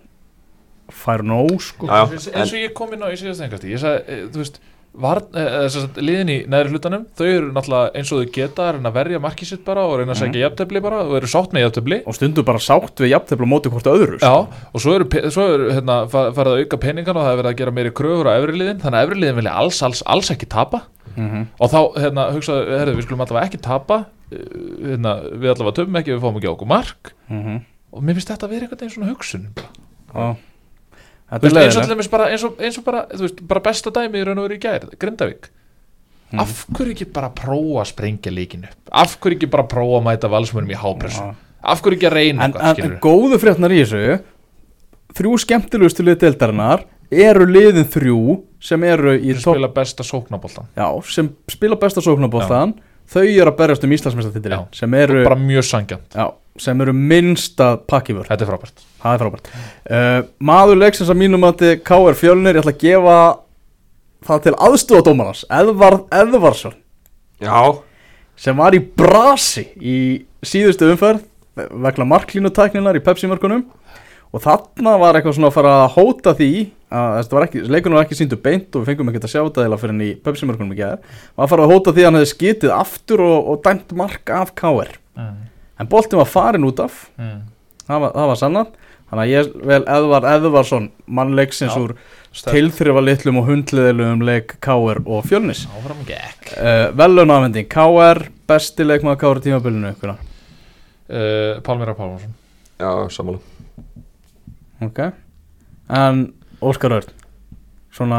fær nóg sko. Já, eins, en- eins og ég kom inn á í síðast engasti ég sagði, e, þú veist liðin í neðri hlutanum þau eru náttúrulega eins og þau geta að reyna að verja markið sitt bara og reyna að segja jafntefli bara og eru sátt með jafntefli og stundum bara sátt við jafntefla á móti hvort öðru Já, sko. og svo eru, svo eru hérna, fa- farið að auka peningan og það er verið að gera meiri kröfur á efri liðin þannig að efri liðin vilja alls, alls, alls ekki tapa mm og þá hérna, hugsaðu, herðu, við skulum allavega ekki tapa uh, hérna, við allavega töfum ekki við fáum ekki okkur mark -hmm. og mér finnst þetta að vera einhvern veginn svona hugsun. Já veist, eins og dæmis bara, eins og, eins og bara, veist, bara besta dæmi í raun og veru í gær, Grindavík. Mhm. af hverju ekki bara prófa að sprengja líkinu af hverju ekki bara prófa að mæta valsmönum í hápressu? Já. af hverju ekki að reyna en, en, en góðu fréttnar í þessu þrjú skemmtilegustu lið deildarinnar eru liðin þrjú sem eru í sem topp spila besta sóknaboltan Já, sem spila besta sóknarboltan þau eru að berjast um Íslandsmeistartitilin Já. sem eru, bara mjög sangjant, já, sem eru minnsta pakkifur, þetta er frábært. Það er frábært. Uh, Maður leiksins að mínum að þið K.R. Fjölnir, ég ætla að gefa það til aðstofa dómarans Eðvarð Eðvarsson Já, sem var í brasi í síðustu umferð vegna marklínutækninar í Pepsi-mörkunum og þarna var eitthvað svona að fara að hóta því að ekki, leikunum var ekki síndu beint og við fengum ekkert að sjá þetta eða fyrir henni í Pepsi-mörkunum í gæðar var að fara að hóta því að hann hefði skitið aftur og, og dæmt mark af KR mm. en boltin var farin út af. Mm. það var, það var sannat þannig að ég vel Eðvar Eðvarsson mannleiksins úr tilþrifa litlum og hundliðilegum leik KR og Fjölnis. Áfram gekk. Uh, velunafending KR besti leikmaður KR ykkur uh, Pálmira Pálmarsson. Já, samanlega ok. En Óskar Örn svona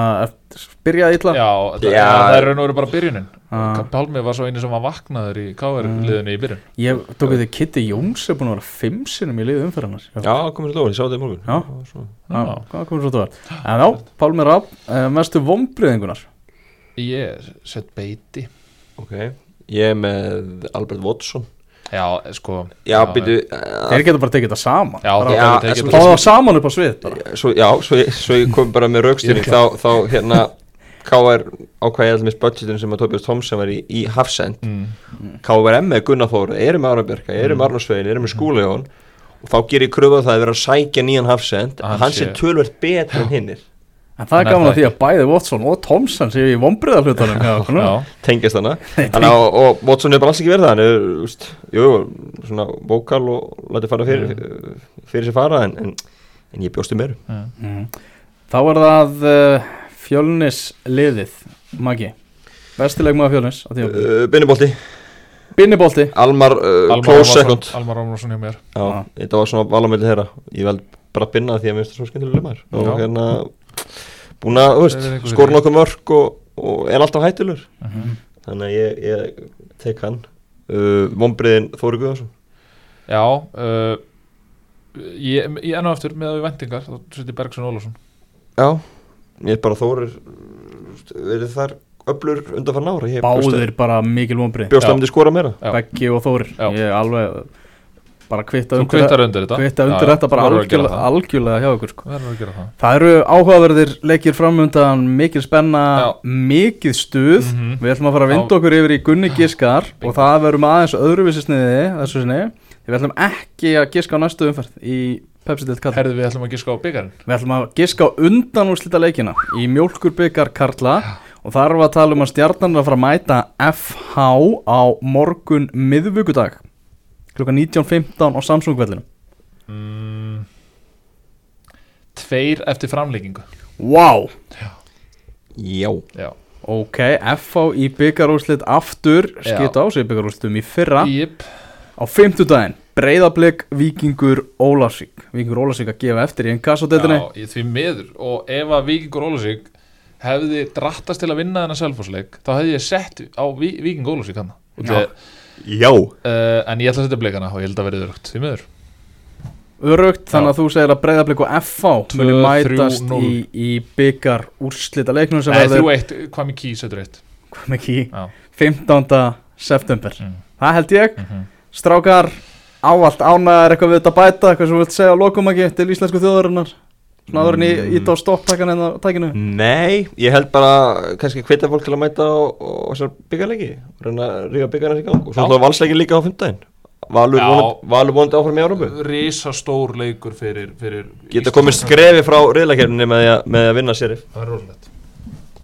byrjaði illa? Já, það, Já. það er raun og veru bara byrjunin. Ah. Pálmi var svo eini sem var vaknaður í KR liðinu í byrjun. Ég tók að Kitty Jóns er búin að vera fimm sinnum í liðu umferðarnas já, Já, komið sér lóðan, ég sá þetta í morgun. Já. Og svo- já, hvað komur svo það en já, Pálmi Rapp, uh, mestu vombriðingunar ég sett beiti. Ok, ég er með Albert Watson já, sko Já, býtu þeir geta bara tekið þetta saman. Já, bara, þeir Já, geta tekið en fá þetta það saman upp á svið bara. svo, Já, svo, svo ég kom bara með er þá, þá hérna KR ákvæði allir með budgetinu sem að Tobias Thompson var í, í Hafsend. Mm. KVM með Gunnar Þór, erum með Arabjörka, erum með Arnar Svein, erum með Skúlegjón og þá gerir ég kröfu á það að vera að sækja nýjan Hafsend Hann að hann sé sé- tölvert betur en hinnir en það er gaman að því að bæði Watson og Thompson séu í vombriðarhlutunum hjá okkur nú. já, tengist hana *laughs* Þannig og, og Watson er bara alls ekki verið það hann er, úst, jú, svona vókal og læti fara fyrir, fyrir sér fara en, en, en ég bjósti meiru. Mm. Mhm. þá er það uh, Fjölnis liðið Maggi, bestileg maður Fjölnis uh, Binnibolti, Binnibolti Almar, uh, Almar close Rómarsson- second. Almar Rómarsson hjá mér. Þetta var svona valamöldi þeirra. Ég vel bara binna því að mér finnst það svo skemmtilega maður Já. Og hérna búin að, fyrir. nokkuð mörg og, og er alltaf hættulur Mhm. þannig að ég, ég tek hann uh, Vombriðin Þóri Guðarsson Já uh, Ég, ég enn og aftur með að við vendingar þá seti Bergson Ólafsson Já, ég er bara Þórir verið þar öflur undan fann ára Báðir bara mikil að myndi skora meira. Beggi og Þórir Já. Ég er alveg bara kvitta Þú undir, undir þetta. kvitta undir Já, þetta bara algjörlega, algjörlega hjá ykkur sko. Það. Það eru áhugaverðir leikir framundan mikil spenna, Já. mikið stuð. Mhm. Við ætlum að fara að vinda okkur yfir í Gunni *clears throat* Giskar og það verum aðeins öðruvísi sniði þessu sinni. Við ætlum ekki að giska á næstu umferð í Pepsi-dild Karla. Herðu við ætlum að giska á byggarinn Við ætlum að giska á undanúrslita leikina í mjólkurbyggar Karla. Og þar var að tala um að stjarnan er að fara að mæta FH á morgun miðvíkudag klukkan 19.15 á Samsung-vellinu mm, Tveir eftir framleikingu Wow! Já, Já. Ok, FH í byggarúrslit aftur Já. skita á sig byggarúrslitum í fyrra. Jip á fimmtudaginn Breiðablик, Víkingur, Ólasík Víkingur Ólasík að gefa eftir í einn kassadeildinni Já, ég því miður. Og ef að Víkingur Ólusík hefði drattast til að vinna þennan selfosleik þá hefði ég sett á Ví, Víking Ólusík hann Já. Já. Uh, en ég ætla að setja blikana og ég held að verði örugt því miður. Örugt, þannig að þú segir að Breiðablik og FH muni mætast þrjú, núll. í, í byggar úrslita leiknum sem Nei, verður þrjú eitt, hvað með ký setur eitt. Hvað með ký, Já. 15. september. Mm. það held ég, Mm strákar áallt ánæðar eitthvað við þetta að bæta eitthvað sem þú vilt segja á lokum ekki til íslensku þjóðarinnar svona áður en í, Mm. í þá stopptakkan en á tækinu? Nei, ég held bara kannski hvita fólk til að mæta á, á þessar byggarleiki og reyna að ríða í gang. Og svo Já. ætlaðu valsleikin líka á fimmtudaginn. Valur vonandi- Valur vonandi áfram í Európu Rísa stór leikur fyrir, fyrir Geta komið skrefi frá riðlakerfni með, því að- með að vinna sérif Það er rólegt